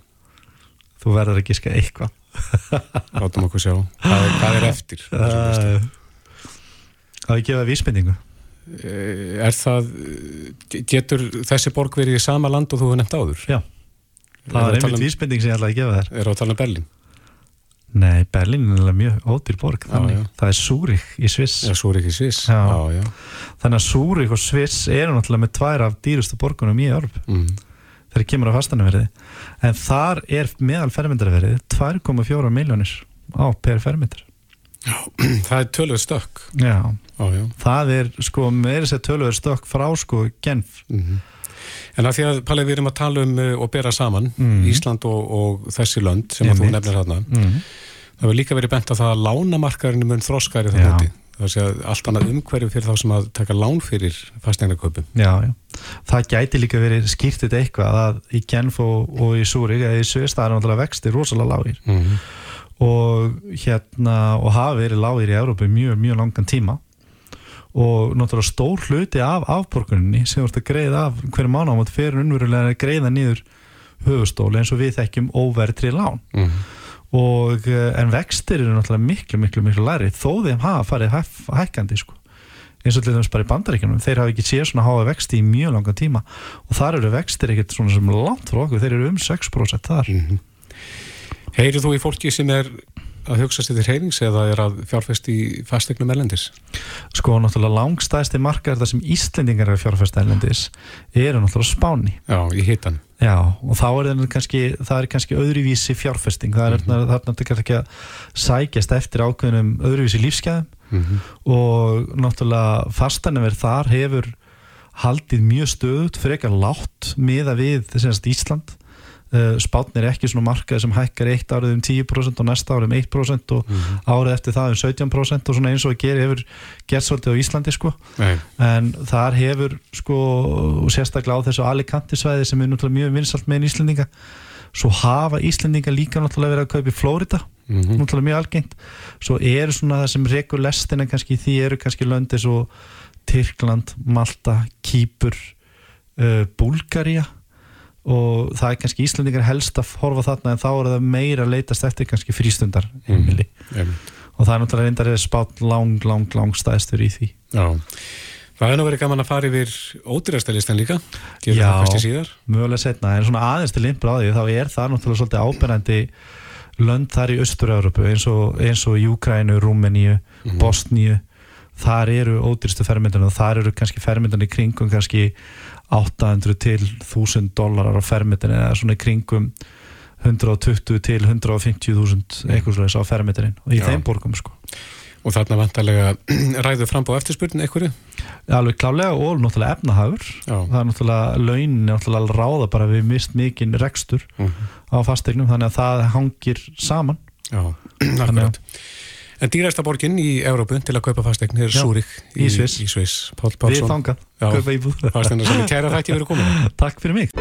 þú verður að giska eitthvað Látum okkur sjá Hvað er, hvað er eftir? Uh, Á ég gefa vísbendingu Eh, Er það Getur þessi borg verið í sama land og þú hefur nefnt áður? Já Það Er tala einmitt um- vísbending sem ég ætlaði að gefa þér Er það að tala um Berlín? Nei, Berlín er alveg mjög ódýr borg þannig. já. Það er Súrik í Sviss Já, Súrik í Sviss já. já, já. Þannig að Súrik og Sviss eru náttúrulega með tvær af dýrustu borgunum í Örp mm. Þegar kemur á fastanverði en þar er meðal fermetarverði 2,4 miljónir á per fermetar Það er töluð stökk Já, já, já. það er sko meira sér töluður stökk frá sko Genf Mhm. En að því að, Palli, við erum að tala um uh, og bera saman Mhm. Ísland og, og þessi lönd sem að þú nefnir þarna Mhm. Það hefur líka verið bent að það að lánamarkaðurinn mun Já. úti Það að allt annað umhverju fyrir þá sem að taka lán fyrir já. Það gæti líka verið skýrt þetta eitthvað að í Genf og, og í Súrik eða í Sviss það er náttúrulega vexti rosalega lágir Mhm. og hérna og hafa verið lágir í Európu mjög, mjög langan tíma og náttúrulega stór hluti af afborguninni sem ert að greiða af hverju mánámot fyrir unnverulega að greiða niður höfustóli eins og við þekkjum óverðri lán Mhm. Og eh, en vextir eru náttúrulega miklu, miklu, miklu læri þó þeim hafa farið hækkandi sko. Eins og til dæmis bara í bandaríkjunum þeir hafa ekki séð svona háa vexti í mjög langan tíma. Og þar eru vextir ekkert svona sem langt frá okkur, þeir eru um 6% þar. Mhm. Heyrið þú í fólki sem er að hugsa sér til heyrings eða er að fjárfest í fasteignum erlendis? sko náttúrulega langstæðsti markaður þar sem Íslendingar eru fjárfæsta erlendis eru náttúrulega Spáni. Já, í hitan Já, og þá er það kannski það er kannski öðruvísi fjárfesting það er mm -hmm. þarna kannski að sækjast eftir ákveðnum öðruvísi lífsgæðum Mhm. og náttúrulega fastanumverð þar hefur haldið mjög stöðut frekar látt miða við semst Ísland uh, spátn er ekki svona markaði sem hækkar eitt árið um 10% og næsta árið um 1% og árið eftir það um 17% og svona eins og gera hefur gert svolítið á Íslandi sko. Nei. en þar hefur sko og sérstaklega á þessu Alicante svæði sem er náttúrulega mjög vinsalt með Íslendinga svo hafa Íslendinga líka náttúrulega verið að kaupa í Flórida Mhm. náttúrulega mjög algengt. Svo eru svona það sem rekur lestina kannski því eru kannski löndi svo Tyrkland, Malta, Kýpur uh, Búlgaria og það er kannski Íslendingar helst að horfa þarna en þá er það meira að leitast eftir kannski frístundar heimili Einmitt. og það er náttúrulega reyndar eða spátt lang, lang, lang stæðstur í því. Já, það hefur nú verið gaman að fara yfir ódýrastalistan líka kannski síðar. mögulega setna, en svona aðeins til því þá er það náttúrulega svolítið ábyrgandi lönd þar í Östur-Európu eins og, eins og Júkrænu, Rúmeníu Mhm. Bosníu þar eru ódýrstu fermyndan og þar eru kannski fermyndan í kringum kannski 800 til 1000 dólarar á fermyndan eða svona í kringum 120 til 150.000 eitthvað slags á fermyndanin og í Já. þeim borgum sko Og þarna vantarlega ræður fram á eftirspurnin einhverju alveg klálega og náttúrulega efnahagur Já. það er náttúrulega launin náttúrulega ráða bara við mist mikinn rekstur Mhm. á fasteignum þannig að það hangir saman Já, akkurat En dýrasta borgin í Európu til að kaupa fasteign er Súrik í í Sviss Páll við þangað, kaupa íbúð Fasteignar sem er kæra þætti verið komin takk fyrir mig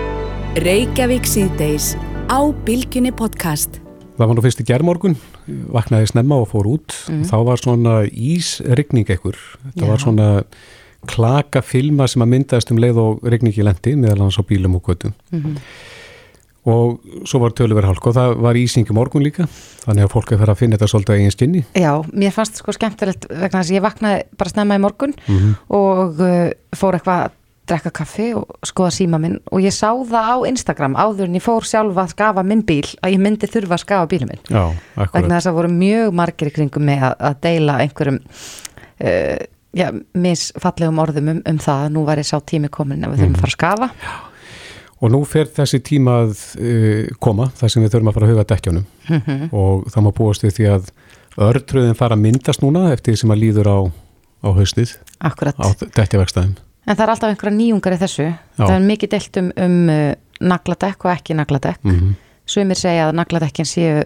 Reykjavík síðdeis á Bilginni podcast. það var nú fyrst í gerðmorgun, vaknaði snemma og fór út. Mhm. Þá var svona ísrigning ekkur. Þetta Já. var svona klaka filma sem að myndaðist um leið og rigningi lendi meðal hans á bílum og göttum. Mhm. Og svo var töluverð hálk og það var ísing í morgun líka. Þannig að fólk er fyrir að finna þetta svolítið að eigin skinni. Já, mér fannst sko skemmtilegt vegna þess að ég vaknaði bara snemma í morgun Mhm. og uh, fór eitthvað að drekka kaffi og skoða síma minn og ég sá það á Instagram áður en ég fór sjálf að skafa minn bíl að ég myndi þurfa að skafa bílum minn Já, vegna þess að voru mjög margir í kringum með að, að deila einhverjum uh, já, misfallegum orðum um, um það að nú væri sá tími komin að við þurfum að fara að skafa Og nú fer þessi tíma að uh, koma, þar sem við þurfum að fara að huga dekkjónum Mhm. og það má búast við því að ördröðin fara að myndast núna eftir sem að líður á, á haustið Akkurat. á dekkjavegstæðum. En það er alltaf einhverja nýjungar í þessu. Já. Það er mikið deilt um, um uh, nagladekk og ekki nagladekk. Mhm. Sumir segja að nagladekkin séu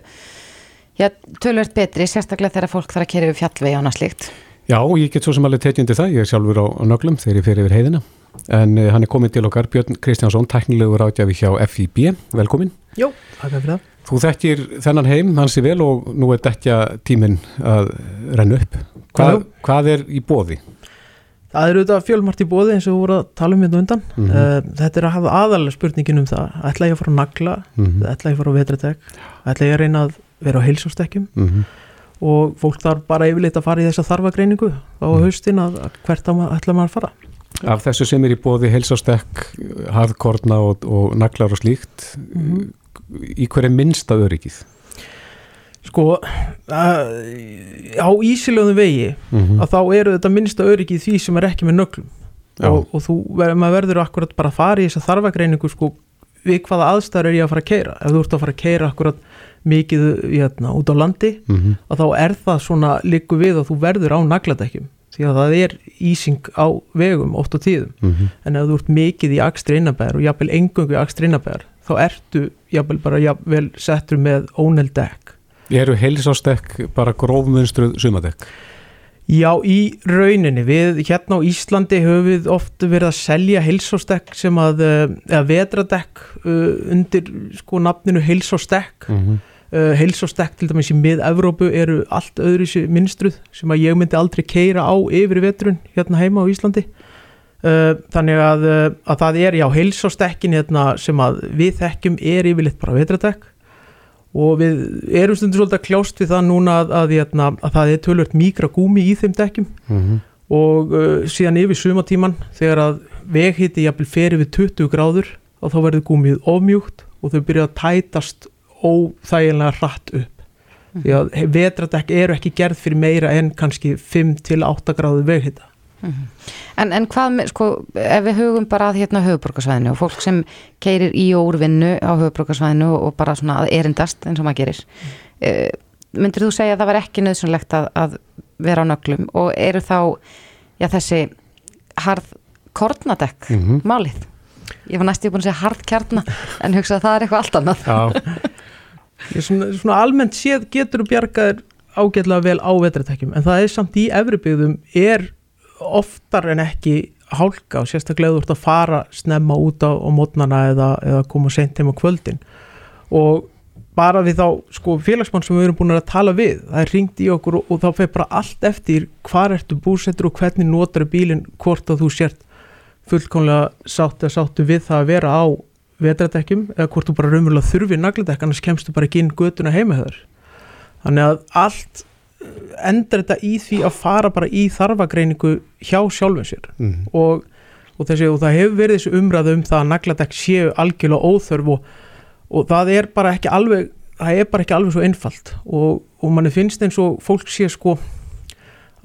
já, tölvert betri, sérstaklega þegar fólk þarf að kera yfir fjallvegi annað slíkt. Já, ég get svo sem alveg tekið undir það, ég er sjálfur á, á nöglum þegar ég fer yfir heiðina. En uh, hann er komin til okkar, Björn Kristjánsson, teknilegur átjafi hjá FIB, velkomin. Jó, takk fyrir það. Þú þekkir þennan heim, hans er vel og nú er dekja tíminn að renna upp. Hvað, hvað er í bóði? Það eru auðvitað fjölmart í bóði eins og við vorum að tala um hérna undan. Mhm. uh, þetta er að hafa aðalega spurningin um það. Ætla ég að fara að nagla, Mhm. ætla ég að fara á vetratek, ætla ég að reyna að vera á heilsástekkjum Mhm. og fólk þarf bara yfirleitt að fara í þessa þarfagreiningu á Mhm. haustin að, að hvert að ætla maður að fara. Af þessu sem er í bóði helsástekk, harðkorna og, og naglar og slíkt, Mhm. í hverju minnsta öryggið? Sko, að, á ísilöðum vegi Mhm. að þá eru þetta minnsta öryggi í því sem er ekki með nöglum og, og þú, verður akkurat bara að fara í þessa þarfagreiningu sko, við hvaða aðstæður er ég að fara að keira ef þú ert að fara að keira akkurat mikið hérna, út á landi Mhm. að þá er það svona líku við að þú verður á nagladekkjum því að það er ísing á vegum oft á tíðum Mhm. en ef þú ert mikið í akstri innabæðar og jafnvel engungu í akstri innabæðar þá ertu jafnvel bara jafnvel settur með óneld dekk Eru helsástekk bara grófmunstruð sumadekk? Já, í rauninni, við hérna á Íslandi höfum við oft verið að selja heilsástekk sem að, eh, eða vetradekk uh, undir sko nafninu heilsástekk Mhm. uh, heilsástekk til dæmis í mið-Evrópu eru allt öðru sér minnstruð sem að ég myndi aldrei keira á yfir vetrun hérna heima á Íslandi. Uh, þannig að, uh, að það er já heilsástekkin hérna sem að við þekkjum er yfirleitt bara vetradekk og við erum stundur svolítið að kljást við það núna að, að, hérna, að það er tölvört mikra gúmi í þeim dekkjum. Mhm. og uh, síðan yfir sumatíman þegar að veghiti jafnvel fer yfir 20 gráður og þá verður gúmið ofmjúkt og þau byrja að tætast óþægilega hratt upp. Því að he- vetradekk eru ekki gerð fyrir meira en kannski 5 til 8 gráður veghita. En, en hvað með, sko, ef við hugum bara að hérna höfuborgarsvæðinu og fólk sem keirir í og úr vinnu á höfuborgarsvæðinu og bara svona að erindast eins og maður gerir uh, myndir þú segja að það var ekki nöðsynlegt að, að vera á nöglum? Og eru þá já, þessi harð kornadekk Mhm. málið? Ég var næstu búin að segja harð kjarna en hugsa að það er eitthvað allt annað. Já, svona, svona almennt séð getur bjargaðir ágætlega vel á vetratekkjum en það er samt í efribyggðum er oftar en ekki hálka og sérstaklega þú ert að fara snemma út á, á mótnana eða, eða koma seint heim á kvöldin. Og bara við þá sko félagsmann sem við erum búin að tala við það er ringt í okkur og, og þá fer bara allt eftir hvar ertu búsettur og hvernig notar bílinn hvort að þú sért fullkomlega sátt eða sáttu við það að vera á vetradekkjum eða hvort þú bara raunverulega þurfi nagladekk annars kemstu bara ekki inn götuna heima höður þannig að allt eh, endar þetta í því að fara bara í þarfagreiningu hjá sjálfum sér. Mhm. og, og, þessi, og það hefur verið þessu umræðu um það að nagladekk séu algjörlega óþörf og, og það er bara ekki alveg það er bara ekki alveg svo einfalt. Og, og manni finnst eins og fólk sé sko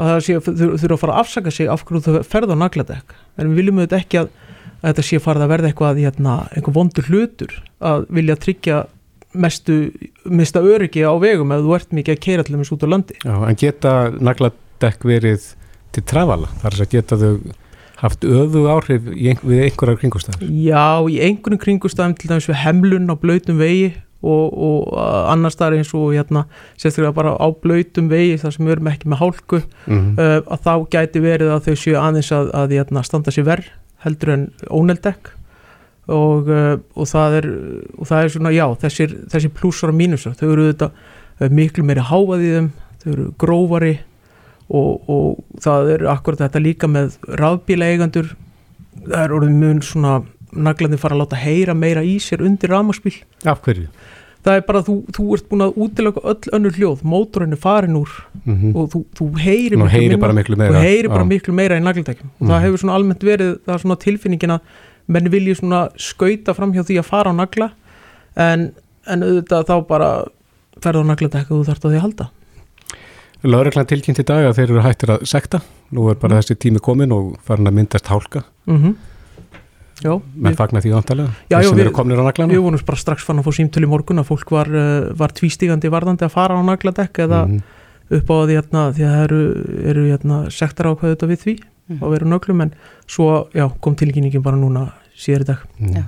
að það sé þur- þurfa að fara að afsaka sig af hverju þau ferða á nagladekk. En við viljum auðvitað ekki að, að þetta sé farið að verða eitthvað hérna, einhver vondur hlutur að vilja tryggja mestu, mista öryggi á vegum ef þú ert mikið að keira til þess út á landi já, en geta nagladekk verið til trafala? Það er að geta þau haft öfu áhrif ein, við einhverjar kringustæðar? Já, í einhvern kringustæðum til dæmis við hemlun á blöytum vegi og, og annars staðar eins og hérna, sérstaklega bara á blöytum vegi þar sem við erum ekki með hálku Mhm. uh, að þá gæti verið að þau séu aðeins að, að hérna, standa sér verð heldur en óneldekk og, uh, og, það er, og það er svona, já, þessir, þessir plussar og mínusar, þau eru þetta miklu meiri háað í þeim, þau eru grófari og, og það er akkurat þetta líka með rafbíla eigendur það er orðið mun svona naglandi fara að láta heyra meira í sér undir rafmagsbíl Af hverju? Það er bara að þú, þú ert búin að útilöka öll önnur hljóð, mótorinn er farin úr Mhm. og þú, þú heyri miklu heyri minna- miklu meira, þú heyri bara já. miklu meira í naglindækjum og Mhm. það hefur svona almennt verið það er svona tilfinningin að menn vilji svona skauta fram hjá því að fara á nagla en, en auðvitað þá bara ferða á naglindæk og þú þarft að því að halda. Lögreglan tilkynnt í dag að þeir eru hættir að sekta. Nú er bara þessi tími komin og farin að myndast hálka. Mm Já, menn fagna því vantarlega Já, þeir já, sem við, eru komnir á naglana við vorum bara strax fann að fá símtölu í morgun að fólk var, uh, var tvístígandi varðandi að fara á nagladekk eða Mhm. upp á því, hérna, því að það eru, eru hérna, sektar ákveðu þetta við því Mhm. að vera nöglum en svo já, kom tilkynningin bara núna síðar í dag Já.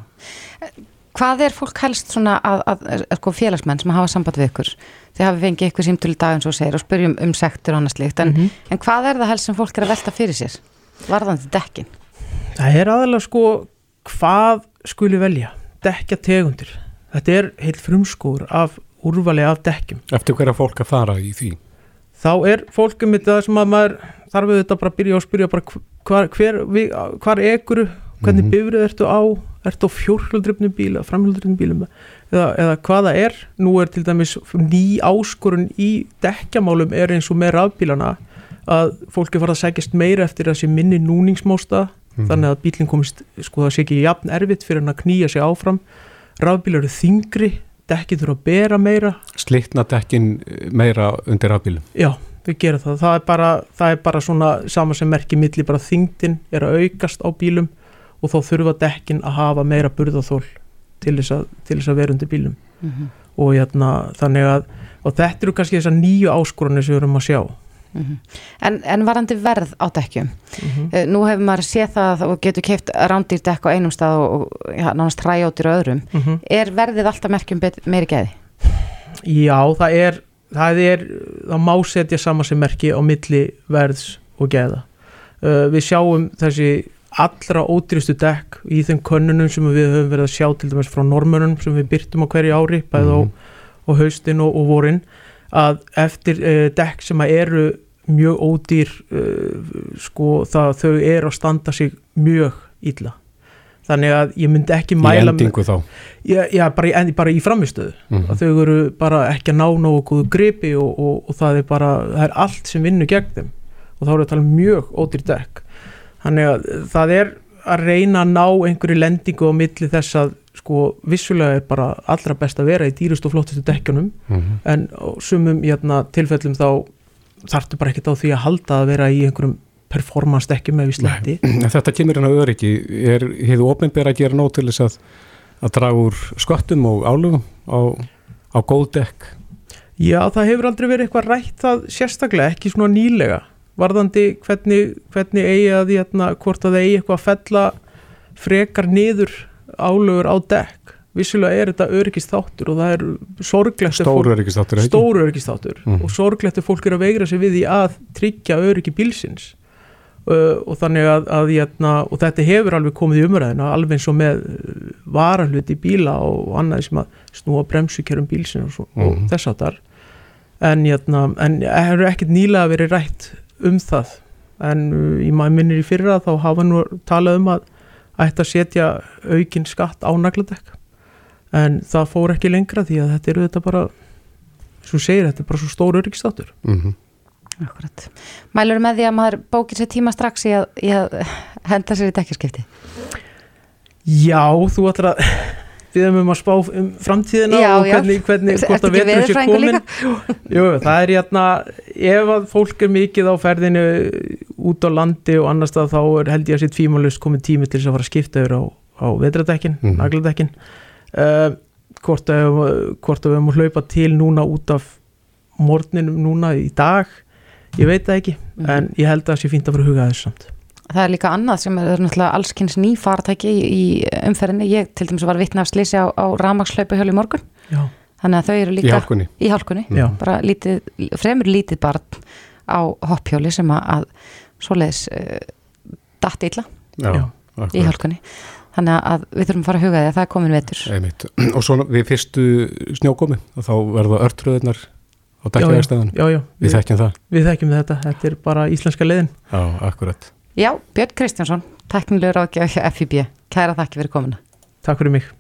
Hvað er fólk helst svona að, að, að sko, félagsmenn sem hafa samband við ykkur þið hafi fengið ykkur símtölu í dag eins og segir og spyrjum um sektur og annað slíkt en, Mhm. en hvað er það helst sem fólk er að velta fyrir sér varðandi dekkin? Það er aðalega sko hvað skuli velja, dekja tegundir. Þetta er heilt frumskóður af úrvali af dekkjum. Eftir hverja fólk að fara í því? Þá er fólkum þetta sem að maður þarf við þetta bara að byrja að spyrja hvar, hver, við, hvar ekuru hvernig mm Mhm. bifrið ertu á? Ertu á fjórhjóldrifnum bíl eða framhjóldrifnum bílum eða, eða hvað það er? Nú er til dæmis ný áskorun í dekkjamálum er eins og með rafbílana að fólki fara að segjast meira eftir að sé minni núningsmósta Mhm. þannig að bílinn komist sko það sé ekki jafn erfitt fyrir hann að knýja sig áfram rafbílar eru þingri dekki þurfa að bera meira slitna dekkin meira undir afbílum Já, við gerum það. Það er bara, það er bara svona sama sem merki milli bara þingdin er að aukast á bílum og þá þurfa dekkin að hafa meira burðaþól til þess að, til þess að vera undir bílum Mhm. og hérna, þannig að og þetta eru kannski þessar nýju áskorunni sem við erum að sjá Mhm. En, en varandi verð á dekkjum mm nú hefur maður séð það og getur keift rándýr dekk á einum stað og, ja, nánast hræjóttir á öðrum Mhm. er verðið alltaf merkjum meiri geði? Já, það er það er, það má setja saman sem merki á milli verðs og geða uh, við sjáum þessi allra ódýristu dekk í þeim könnunum sem við höfum verið að sjá til dæmis frá normönum sem við byrtum á hverju ári bæði á, á haustin og, og vorin að eftir uh, dekk sem eru mjög ódýr uh, sko það þau eru að standa sig mjög illa. Þannig að ég myndi ekki í mæla með- endingu þá? Já, já bara, í, en, bara í framistöðu Mhm. að þau eru bara ekki að ná nógu góðu gripi og, og, og það er bara það er allt sem vinnur gegn þeim. Og þá eru að tala um mjög ódýr dekk. Þannig að það er að reyna að ná einhverju lendingu á milli þess að sko vissulega er bara allra best að vera í dýrust og flottustu dekkjunum. Mhm. en á sumum hérna, tilfellum þá þarftu bara ekkert á því að halda að vera í einhverjum performance dekkjum ef við sletti En Þetta kemur inn á öryggi. Er hefur opinber að gera nóg til þess að, að draga úr sköttum og álugum á, á góð dekk? Já, það hefur aldrei verið eitthvað rætt það sérstaklega, ekki svona nýlega. Varðandi hvernig, hvernig eigi að hérna, hvort að það eigi eitthvað að fella frekar niður álögur á dekk vissulega er þetta öryggist þáttur og það er sorglegt Stór öryggisþáttur, stór öryggist þáttur Mhm. og sorglegt ef fólk er að veigra sig við því að tryggja öryggi bílsins. Uh, og þannig að, að hérna, og þetta hefur alveg komið í umræðina alveg eins og með uh, varahluti bíla og annað sem að snúa bremsukerum bílsins og, svo, og Mhm. þess áttar en, hérna, en hefur ekkert nýlega verið rætt um það. En uh, í maður minnir í fyrra þá hafa nú talað um að ætti að setja aukin skatt á nagladekk en það fór ekki lengra því að þetta eru þetta bara svo segir þetta er bara svo stór öryggistátur mm -hmm. Akkurat. Mælur með því að maður bókir sér tíma strax í að, í að henda sér í dekkjaskipti? Já, þú ætlar að við erum um að spá um framtíðina Já, og hvernig, hvernig hvort að vetur sé veðurfræðingur komin? Jú, það er hérna ef að fólk er mikið á ferðinu út á landi og annars stað þá er held ég að sér tvímálust komið tími til þess að fara að skipta yfir á, á vetradekkin, mm. -hmm. nagladekkin uh, hvort að hvort að við erum að hlaupa til núna út af morgninum núna í dag ég veit það ekki, Mhm. en ég held að það sé fínt að fara að huga þessu samt Það er líka annað sem er náttúrulega allskynns ný faratæki í, í umferðinni. Ég til dæmis var vitna af slísi á, á rafmakslaupu hjölu í morgun. Já. Þannig að þau eru líka... Í hálkunni. Í hálkunni. Bara lítið, fremur lítið barn á hopphjóli sem að, að svoleiðis uh, datt illa Já, í hálkunni. Þannig að við þurfum að fara að huga því að það er komin vetur. Einmitt. og svo við fyrstu snjókomi og þá verða örtröðunar á já, við þekkjum það. Við þekkjum þetta, þetta er bara íslenska leiðin. Já, akkurat. Já, Björn Kristjánsson, teknilegur hjá FIB Kæra þakki fyrir komuna. Takk fyrir mig